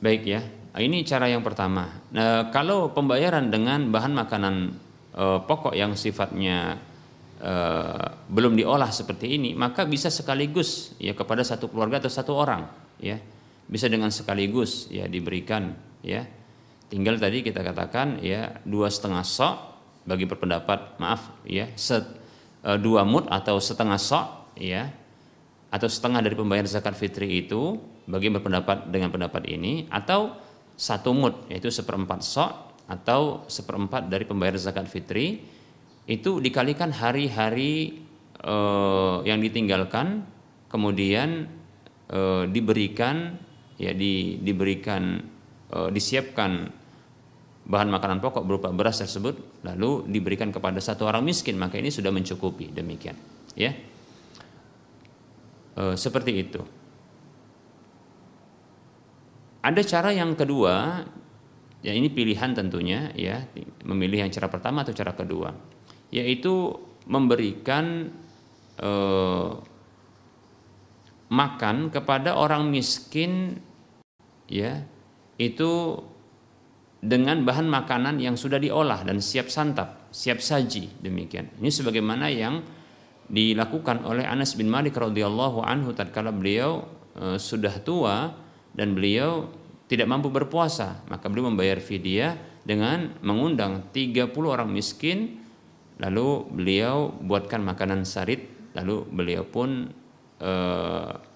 Baik ya. Ini cara yang pertama. Nah, kalau pembayaran dengan bahan makanan e, pokok yang sifatnya e, belum diolah seperti ini, maka bisa sekaligus ya kepada satu keluarga atau satu orang, ya. Bisa dengan sekaligus ya diberikan, ya. Tinggal tadi kita katakan ya dua setengah sok bagi berpendapat maaf ya set, e, dua mut atau setengah sok ya atau setengah dari pembayaran zakat fitri itu bagi berpendapat dengan pendapat ini atau satu mud yaitu seperempat sok atau seperempat dari pembayar zakat fitri itu dikalikan hari-hari eh, yang ditinggalkan kemudian eh, diberikan ya di, diberikan eh, disiapkan bahan makanan pokok berupa beras tersebut lalu diberikan kepada satu orang miskin. Maka ini sudah mencukupi demikian ya. E, seperti itu. Ada cara yang kedua, ya ini pilihan tentunya ya, memilih yang cara pertama atau cara kedua, yaitu memberikan eh, makan kepada orang miskin ya itu dengan bahan makanan yang sudah diolah dan siap santap, siap saji demikian. Ini sebagaimana yang dilakukan oleh Anas bin Malik radhiyallahu anhu tatkala beliau e, sudah tua dan beliau tidak mampu berpuasa, maka beliau membayar fidyah dengan mengundang 30 orang miskin lalu beliau buatkan makanan sarit lalu beliau pun e,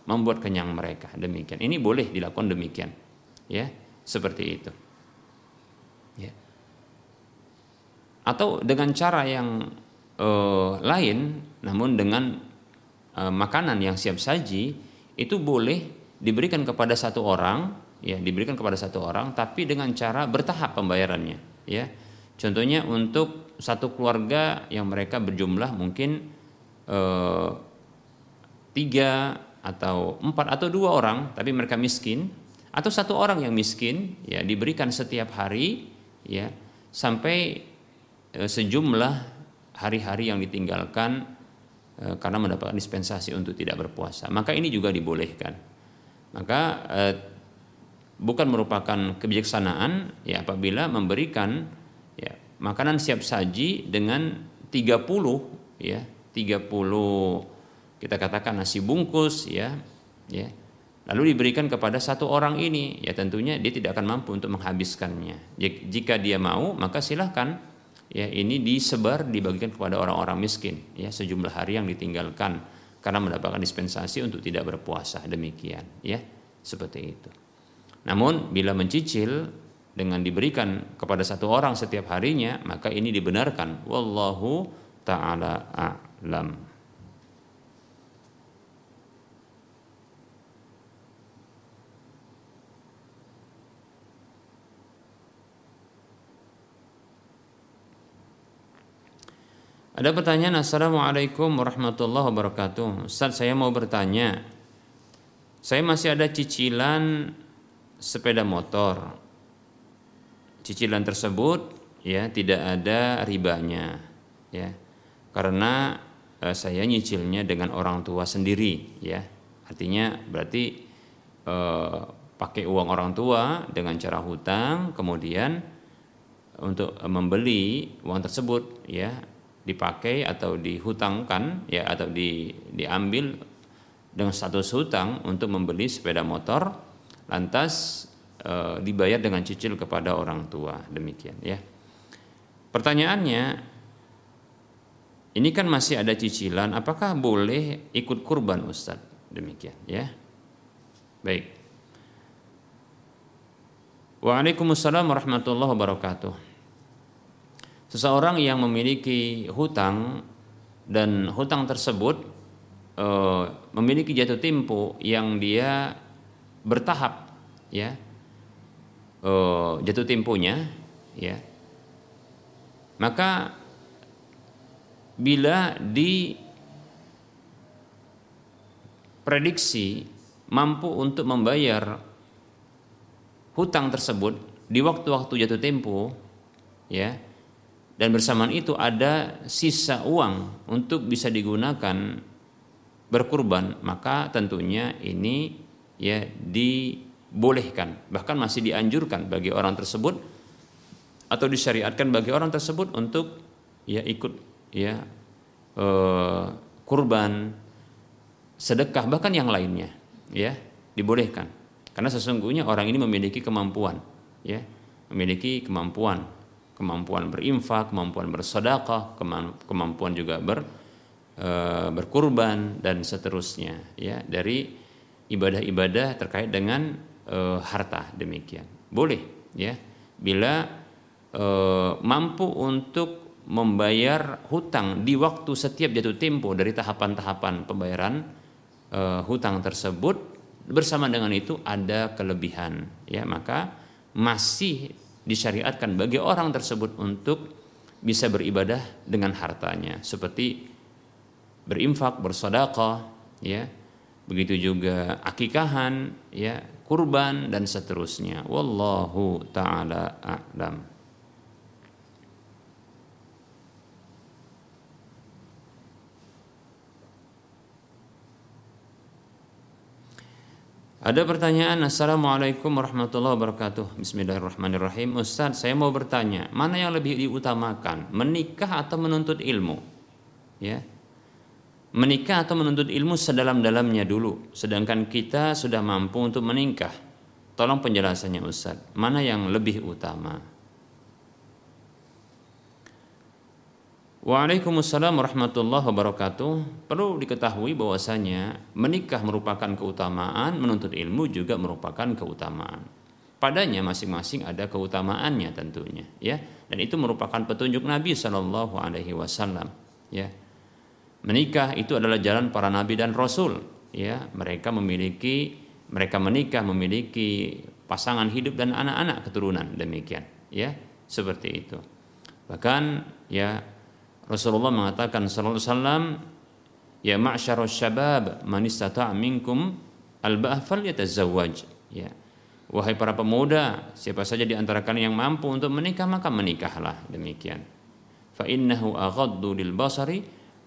membuat kenyang mereka. Demikian. Ini boleh dilakukan demikian. Ya seperti itu. Ya. Atau dengan cara yang e, lain namun dengan e, makanan yang siap saji itu boleh diberikan kepada satu orang ya diberikan kepada satu orang tapi dengan cara bertahap pembayarannya. Ya. Contohnya untuk satu keluarga yang mereka berjumlah mungkin eh, tiga atau empat atau dua orang tapi mereka miskin atau satu orang yang miskin ya diberikan setiap hari ya sampai eh, sejumlah hari-hari yang ditinggalkan eh, karena mendapatkan dispensasi untuk tidak berpuasa. Maka ini juga dibolehkan. Maka eh, bukan merupakan kebijaksanaan ya apabila memberikan makanan siap saji dengan 30 ya 30 kita katakan nasi bungkus ya ya lalu diberikan kepada satu orang ini ya tentunya dia tidak akan mampu untuk menghabiskannya jika dia mau maka silahkan ya ini disebar dibagikan kepada orang-orang miskin ya sejumlah hari yang ditinggalkan karena mendapatkan dispensasi untuk tidak berpuasa demikian ya seperti itu. Namun bila mencicil dengan diberikan kepada satu orang setiap harinya maka ini dibenarkan. Wallahu taala a'lam. Ada pertanyaan Assalamualaikum warahmatullahi wabarakatuh. Ustaz saya mau bertanya. Saya masih ada cicilan sepeda motor Cicilan tersebut ya tidak ada ribanya ya. Karena eh, saya nyicilnya dengan orang tua sendiri ya. Artinya berarti eh, pakai uang orang tua dengan cara hutang kemudian untuk membeli uang tersebut ya dipakai atau dihutangkan ya atau di, diambil dengan status hutang untuk membeli sepeda motor lantas e, dibayar dengan cicil kepada orang tua. Demikian ya. Pertanyaannya ini kan masih ada cicilan apakah boleh ikut kurban Ustadz demikian ya. Baik. Waalaikumsalam warahmatullahi wabarakatuh. Seseorang yang memiliki hutang dan hutang tersebut e, memiliki jatuh tempo yang dia bertahap ya e, jatuh temponya ya. Maka bila di prediksi mampu untuk membayar hutang tersebut di waktu-waktu jatuh tempo ya dan bersamaan itu ada sisa uang untuk bisa digunakan berkurban maka tentunya ini ya di dibolehkan, bahkan masih dianjurkan bagi orang tersebut atau disyariatkan bagi orang tersebut untuk ya ikut ya eh, kurban, sedekah bahkan yang lainnya ya dibolehkan. Karena sesungguhnya orang ini memiliki kemampuan ya memiliki kemampuan kemampuan berinfak kemampuan bersedekah kemampuan juga ber e, berkurban dan seterusnya ya dari ibadah-ibadah terkait dengan e, harta demikian. Boleh ya. Bila e, mampu untuk membayar hutang di waktu setiap jatuh tempo dari tahapan-tahapan pembayaran e, hutang tersebut bersama dengan itu ada kelebihan ya. Maka masih disyariatkan bagi orang tersebut untuk bisa beribadah dengan hartanya. Seperti berinfak bersedekah ya. Begitu juga akikahan ya kurban dan seterusnya. Wallahu taala a'lam. Ada pertanyaan Assalamualaikum warahmatullahi wabarakatuh. Bismillahirrahmanirrahim. Ustaz saya mau bertanya Mana yang lebih diutamakan Menikah atau menuntut ilmu? Ya Menikah atau menuntut ilmu sedalam-dalamnya dulu Sedangkan kita sudah mampu untuk menikah Tolong penjelasannya Ustaz Mana yang lebih utama Waalaikumsalam warahmatullahi wabarakatuh. Perlu diketahui bahwasanya menikah merupakan keutamaan, menuntut ilmu juga merupakan keutamaan. Padanya masing-masing ada keutamaannya tentunya, ya. Dan itu merupakan petunjuk Nabi Shallallahu Alaihi Wasallam, ya. Menikah itu adalah jalan para nabi dan rasul, ya. Mereka memiliki, mereka menikah memiliki pasangan hidup dan anak-anak keturunan demikian, ya. Seperti itu. Bahkan ya Rasulullah mengatakan sallallahu alaihi wasallam ya ma'syarus syabab man istata'a minkum al-ba'ah ya wahai para pemuda siapa saja di antara kalian yang mampu untuk menikah maka menikahlah demikian fa innahu aghaddu lil basari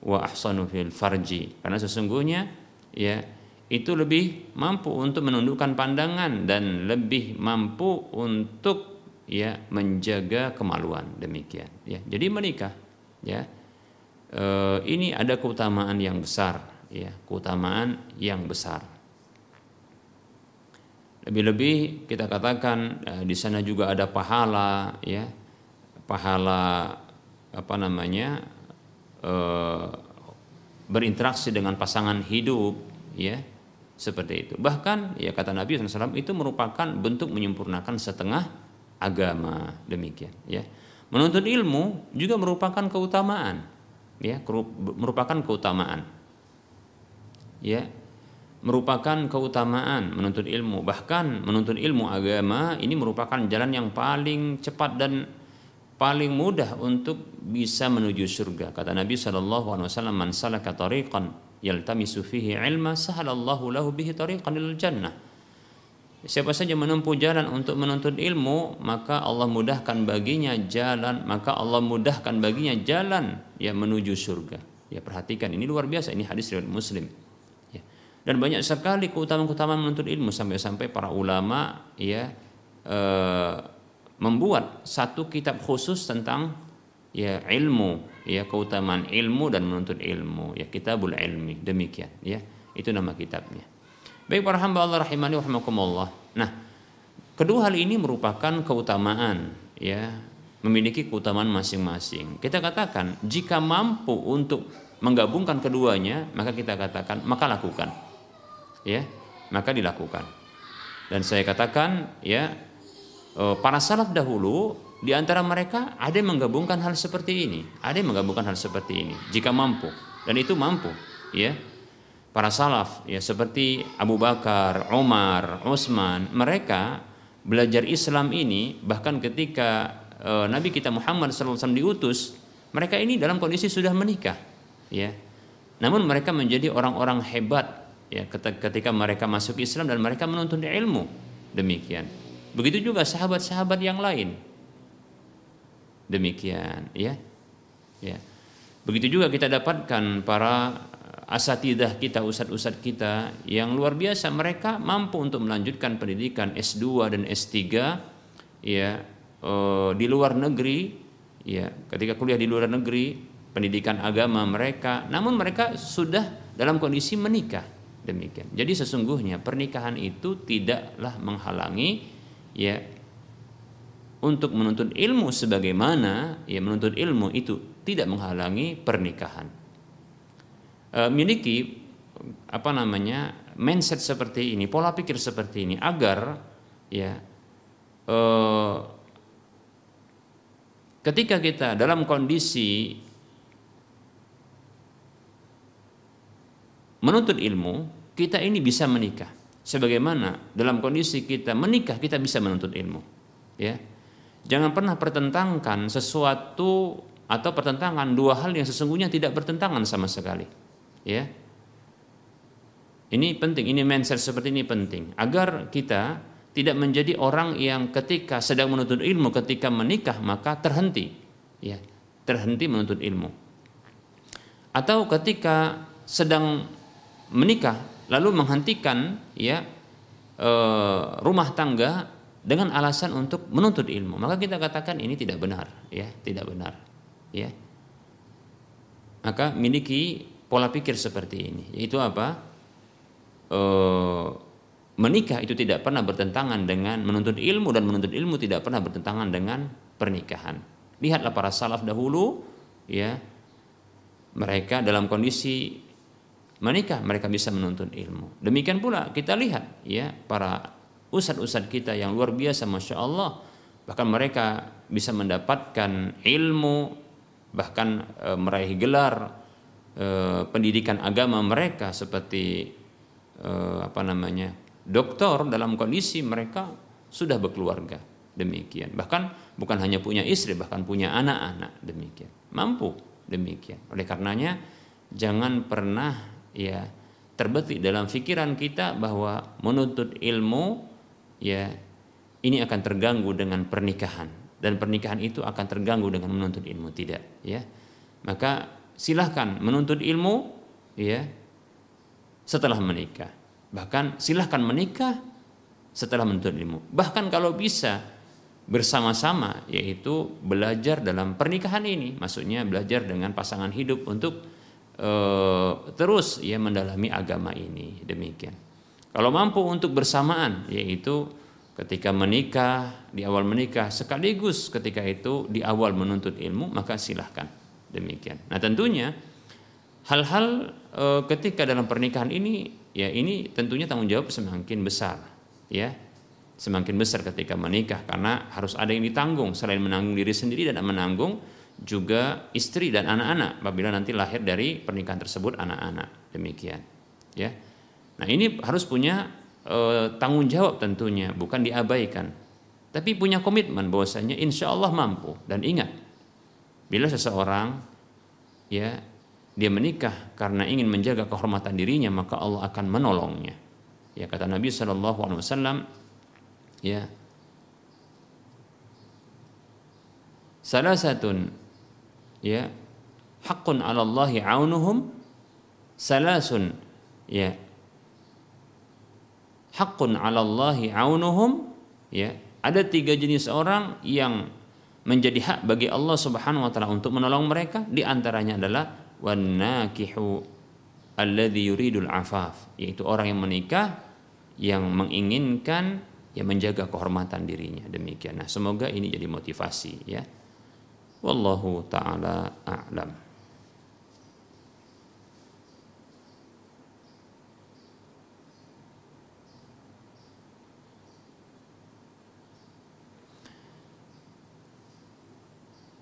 wa ahsanu fil farji. Karena sesungguhnya ya itu lebih mampu untuk menundukkan pandangan dan lebih mampu untuk ya menjaga kemaluan. Demikian ya. Jadi menikah ya e, ini ada keutamaan yang besar ya keutamaan yang besar. Lebih-lebih kita katakan e, di sana juga ada pahala ya pahala apa namanya e, berinteraksi dengan pasangan hidup ya seperti itu bahkan ya kata Nabi SAW itu merupakan bentuk menyempurnakan setengah agama demikian ya Menuntut ilmu juga merupakan keutamaan, ya, merupakan keutamaan. Ya, merupakan keutamaan menuntut ilmu. Bahkan menuntut ilmu agama ini merupakan jalan yang paling cepat dan paling mudah untuk bisa menuju surga. Kata Nabi Shallallahu alaihi wasallam, "Man salaka tariqan yaltamisu fihi ilma, sahalallahu lahu bihi tariqan lil jannah." Siapa saja menempuh jalan untuk menuntut ilmu, maka Allah mudahkan baginya jalan, maka Allah mudahkan baginya jalan ya menuju surga. Ya perhatikan ini luar biasa ini hadis riwayat Muslim. Ya. Dan banyak sekali keutamaan-keutamaan menuntut ilmu sampai-sampai para ulama ya e, membuat satu kitab khusus tentang ya ilmu, ya keutamaan ilmu dan menuntut ilmu, ya kitabul ilmi demikian ya. Itu nama kitabnya. Baik para hamba Allah rahimani rahimakumullah. Nah, kedua hal ini merupakan keutamaan ya, memiliki keutamaan masing-masing. Kita katakan jika mampu untuk menggabungkan keduanya, maka kita katakan maka lakukan. Ya, maka dilakukan. Dan saya katakan ya para salaf dahulu di antara mereka ada yang menggabungkan hal seperti ini, ada yang menggabungkan hal seperti ini jika mampu dan itu mampu, ya para salaf ya seperti Abu Bakar, Umar, Utsman, mereka belajar Islam ini bahkan ketika e, Nabi kita Muhammad SAW diutus, mereka ini dalam kondisi sudah menikah, ya. Namun mereka menjadi orang-orang hebat ya ketika mereka masuk Islam dan mereka menuntut ilmu. Demikian. Begitu juga sahabat-sahabat yang lain. Demikian, ya. Ya. Begitu juga kita dapatkan para asatidah kita, ustadz-ustadz kita yang luar biasa mereka mampu untuk melanjutkan pendidikan S2 dan S3 ya eh, di luar negeri ya ketika kuliah di luar negeri pendidikan agama mereka namun mereka sudah dalam kondisi menikah demikian. Jadi sesungguhnya pernikahan itu tidaklah menghalangi ya untuk menuntut ilmu sebagaimana ya menuntut ilmu itu tidak menghalangi pernikahan. E, miliki apa namanya mindset seperti ini, pola pikir seperti ini agar ya e, ketika kita dalam kondisi menuntut ilmu kita ini bisa menikah. Sebagaimana dalam kondisi kita menikah kita bisa menuntut ilmu. Ya. Jangan pernah pertentangkan sesuatu atau pertentangan dua hal yang sesungguhnya tidak bertentangan sama sekali. Ya. Ini penting, ini mindset seperti ini penting agar kita tidak menjadi orang yang ketika sedang menuntut ilmu ketika menikah maka terhenti ya terhenti menuntut ilmu atau ketika sedang menikah lalu menghentikan ya e, rumah tangga dengan alasan untuk menuntut ilmu. Maka kita katakan ini tidak benar ya tidak benar ya. Maka miliki pola pikir seperti ini. Yaitu apa? E, menikah itu tidak pernah bertentangan dengan menuntut ilmu dan menuntut ilmu tidak pernah bertentangan dengan pernikahan. Lihatlah para salaf dahulu ya. Mereka dalam kondisi menikah mereka bisa menuntut ilmu. Demikian pula kita lihat ya para ustadz-ustadz kita yang luar biasa masya Allah. Bahkan mereka bisa mendapatkan ilmu bahkan e, meraih gelar e, pendidikan agama mereka seperti e, apa namanya doktor dalam kondisi mereka sudah berkeluarga. Demikian. Bahkan bukan hanya punya istri bahkan punya anak-anak. Demikian. Mampu demikian. Oleh karenanya jangan pernah ya terbetik dalam pikiran kita bahwa menuntut ilmu ya ini akan terganggu dengan pernikahan. Dan pernikahan itu akan terganggu dengan menuntut ilmu tidak? Ya maka silahkan menuntut ilmu ya setelah menikah. Bahkan silahkan menikah setelah menuntut ilmu. Bahkan kalau bisa bersama-sama yaitu belajar dalam pernikahan ini. Maksudnya belajar dengan pasangan hidup untuk terus ya mendalami agama ini demikian. Kalau mampu untuk bersamaan yaitu ketika menikah di awal menikah sekaligus ketika itu di awal menuntut ilmu maka silahkan demikian. Nah tentunya hal-hal e, ketika dalam pernikahan ini ya ini tentunya tanggung jawab semakin besar ya semakin besar ketika menikah karena harus ada yang ditanggung selain menanggung diri sendiri dan menanggung juga istri dan anak-anak apabila nanti lahir dari pernikahan tersebut anak-anak. Demikian ya. Nah ini harus punya e, tanggung jawab tentunya bukan diabaikan. Tapi punya komitmen bahwasanya insya Allah mampu. Dan ingat bila seseorang ya dia menikah karena ingin menjaga kehormatan dirinya maka Allah akan menolongnya. Ya kata Nabi Wasallam ya salah satu ya. Hakun Allahi 'aunuhum salasun. Ya. Hakun 'aunuhum. Ya. Ada tiga jenis orang yang menjadi hak bagi Allah Subhanahu wa taala untuk menolong mereka. Di antaranya adalah wanakihu alladhi yuridul afaf. Yaitu orang yang menikah yang menginginkan yang menjaga kehormatan dirinya. Demikian. Nah, semoga ini jadi motivasi ya. Wallahu taala a'lam.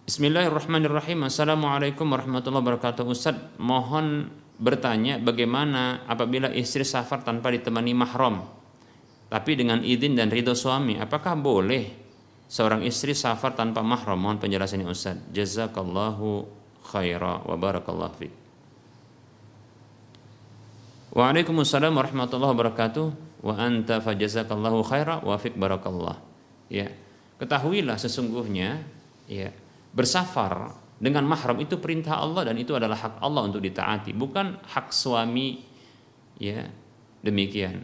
Bismillahirrahmanirrahim. Assalamualaikum warahmatullahi wabarakatuh. Ustaz, mohon bertanya bagaimana apabila istri safar tanpa ditemani mahram tapi dengan izin dan ridho suami, apakah boleh seorang istri safar tanpa mahram mohon penjelasannya Ustaz jazakallahu khaira wa barakallahu fiik Waalaikumsalam warahmatullahi wabarakatuh wa anta fajazakallahu khaira wa fiik barakallah ya ketahuilah sesungguhnya ya bersafar dengan mahram itu perintah Allah dan itu adalah hak Allah untuk ditaati, bukan hak suami ya. Demikian.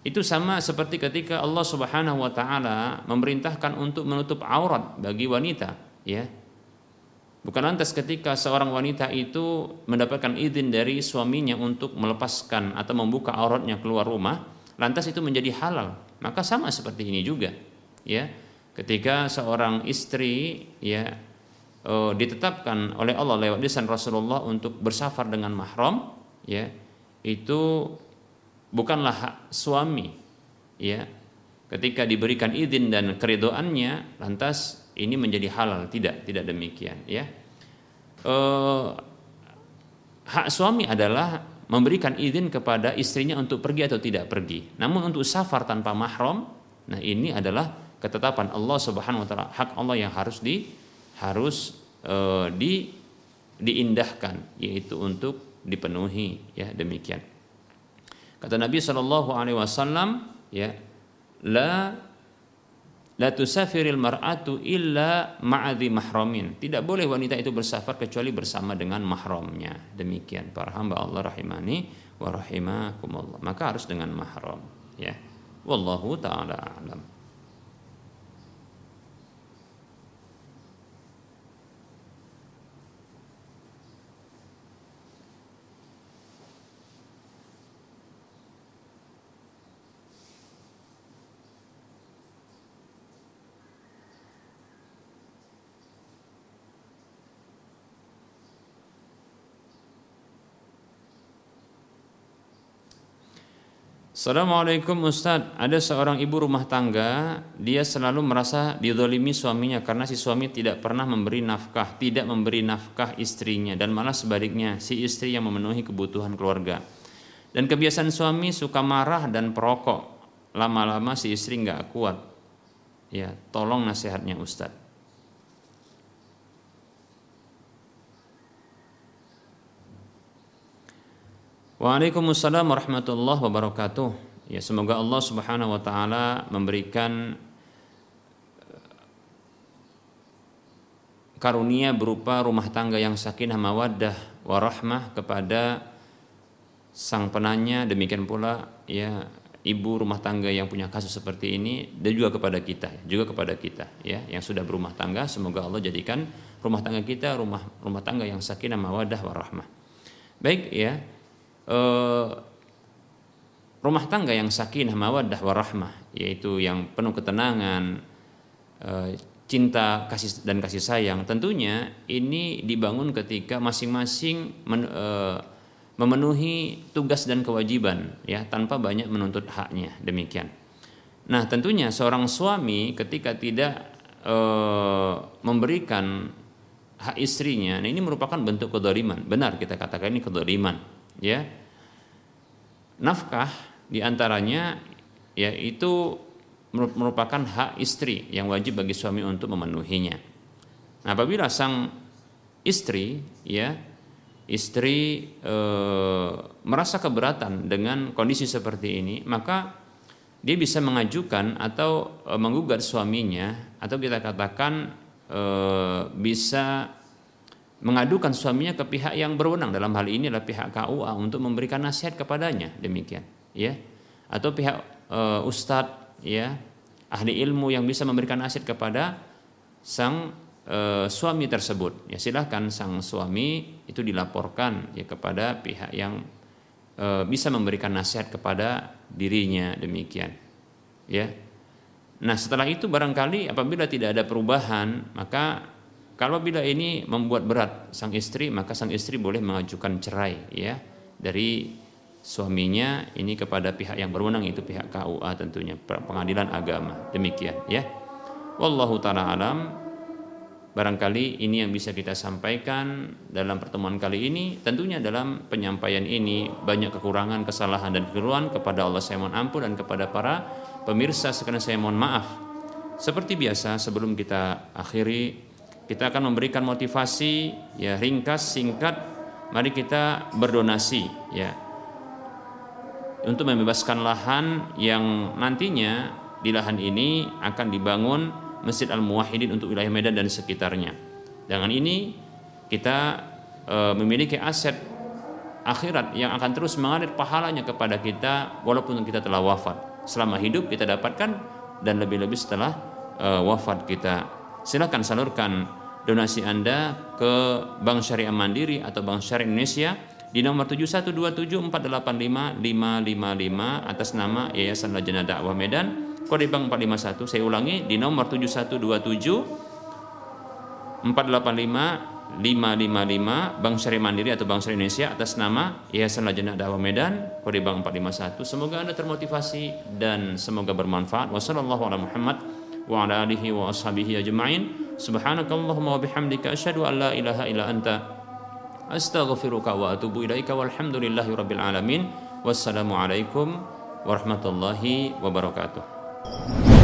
Itu sama seperti ketika Allah Subhanahu wa taala memerintahkan untuk menutup aurat bagi wanita, ya. Bukan lantas ketika seorang wanita itu mendapatkan izin dari suaminya untuk melepaskan atau membuka auratnya keluar rumah, lantas itu menjadi halal. Maka sama seperti ini juga, ya. Ketika seorang istri ya uh, ditetapkan oleh Allah lewat lisan Rasulullah untuk bersafar dengan mahram, ya, itu bukanlah hak suami, ya. Ketika diberikan izin dan keridoannya, lantas ini menjadi halal. Tidak tidak demikian ya. E, hak suami adalah memberikan izin kepada istrinya untuk pergi atau tidak pergi. Namun untuk safar tanpa mahram nah ini adalah ketetapan Allah Subhanahu wa taala. Hak Allah yang harus di harus e, di diindahkan yaitu untuk dipenuhi ya. Demikian kata Nabi Shallallahu alaihi wasallam ya la La tusafiril mar'atu illa ma'adhi mahramin. Tidak boleh wanita itu bersafar kecuali bersama dengan mahramnya. Demikian para hamba Allah rahimani wa rahimakumullah. Maka harus dengan mahram, ya. Wallahu taala alam. Assalamualaikum Ustadz, ada seorang ibu rumah tangga, dia selalu merasa didolimi suaminya karena si suami tidak pernah memberi nafkah, tidak memberi nafkah istrinya dan malah sebaliknya si istri yang memenuhi kebutuhan keluarga. Dan kebiasaan suami suka marah dan perokok, lama-lama si istri nggak kuat. Ya, tolong nasihatnya Ustadz. Waalaikumsalam warahmatullahi wabarakatuh. Ya, semoga Allah Subhanahu wa taala memberikan eh, karunia berupa rumah tangga yang sakinah mawaddah warahmah kepada sang penanya. Demikian pula ya ibu rumah tangga yang punya kasus seperti ini dan juga kepada kita juga kepada kita ya yang sudah berumah tangga. Semoga Allah jadikan rumah tangga kita rumah rumah tangga yang sakinah mawaddah warahmah. Baik ya Eh, rumah tangga yang sakinah mawaddah warahmah yaitu yang penuh ketenangan eh, cinta kasih dan kasih sayang tentunya ini dibangun ketika masing-masing eh, memenuhi tugas dan kewajiban ya tanpa banyak menuntut haknya. Demikian. Nah tentunya seorang suami ketika tidak memberikan hak istrinya nah ini merupakan bentuk kedoliman. Benar kita katakan ini kedoliman ya nafkah di antaranya yaitu merupakan hak istri yang wajib bagi suami untuk memenuhinya. Nah, apabila sang istri ya istri e, merasa keberatan dengan kondisi seperti ini, maka dia bisa mengajukan atau e, menggugat suaminya atau kita katakan e, bisa mengadukan suaminya ke pihak yang berwenang. Dalam hal ini adalah pihak KUA untuk memberikan nasihat kepadanya. Demikian ya. Atau pihak e, ustadz ya ahli ilmu yang bisa memberikan nasihat kepada sang e, suami tersebut. Ya silahkan sang suami itu dilaporkan ya kepada pihak yang e, bisa memberikan nasihat kepada dirinya. Demikian ya. Nah setelah itu barangkali apabila tidak ada perubahan maka kalau bila ini membuat berat sang istri, maka sang istri boleh mengajukan cerai ya dari suaminya ini kepada pihak yang berwenang itu pihak KUA tentunya pengadilan agama. Demikian ya. Wallahu taala alam. Barangkali ini yang bisa kita sampaikan dalam pertemuan kali ini. Tentunya dalam penyampaian ini banyak kekurangan, kesalahan dan kekeliruan kepada Allah saya mohon ampun dan kepada para pemirsa sekalian saya mohon maaf. Seperti biasa sebelum kita akhiri kita akan memberikan motivasi ya ringkas singkat mari kita berdonasi ya untuk membebaskan lahan yang nantinya di lahan ini akan dibangun Masjid Al-Muwahhidin untuk wilayah Medan dan sekitarnya. Dengan ini kita e, memiliki aset akhirat yang akan terus mengalir pahalanya kepada kita walaupun kita telah wafat. Selama hidup kita dapatkan dan lebih-lebih setelah e, wafat kita. Silakan salurkan donasi Anda ke Bank Syariah Mandiri atau Bank Syariah Indonesia di nomor 7127485555 atas nama Yayasan Lajnah Dakwah Medan. Kode bank 451 saya ulangi di nomor 7127 485 555 Bank Syariah Mandiri atau Bank Syariah Indonesia atas nama Yayasan Lajnah Dakwah Medan. Kode bank 451 semoga Anda termotivasi dan semoga bermanfaat. Wassalamualaikum warahmatullahi wabarakatuh subhanakallahumma wa bihamdika asyhadu an la ilaha illa anta astaghfiruka wa atubu ilaika walhamdulillahi rabbil alamin. Wassalamu alaikum warahmatullahi wabarakatuh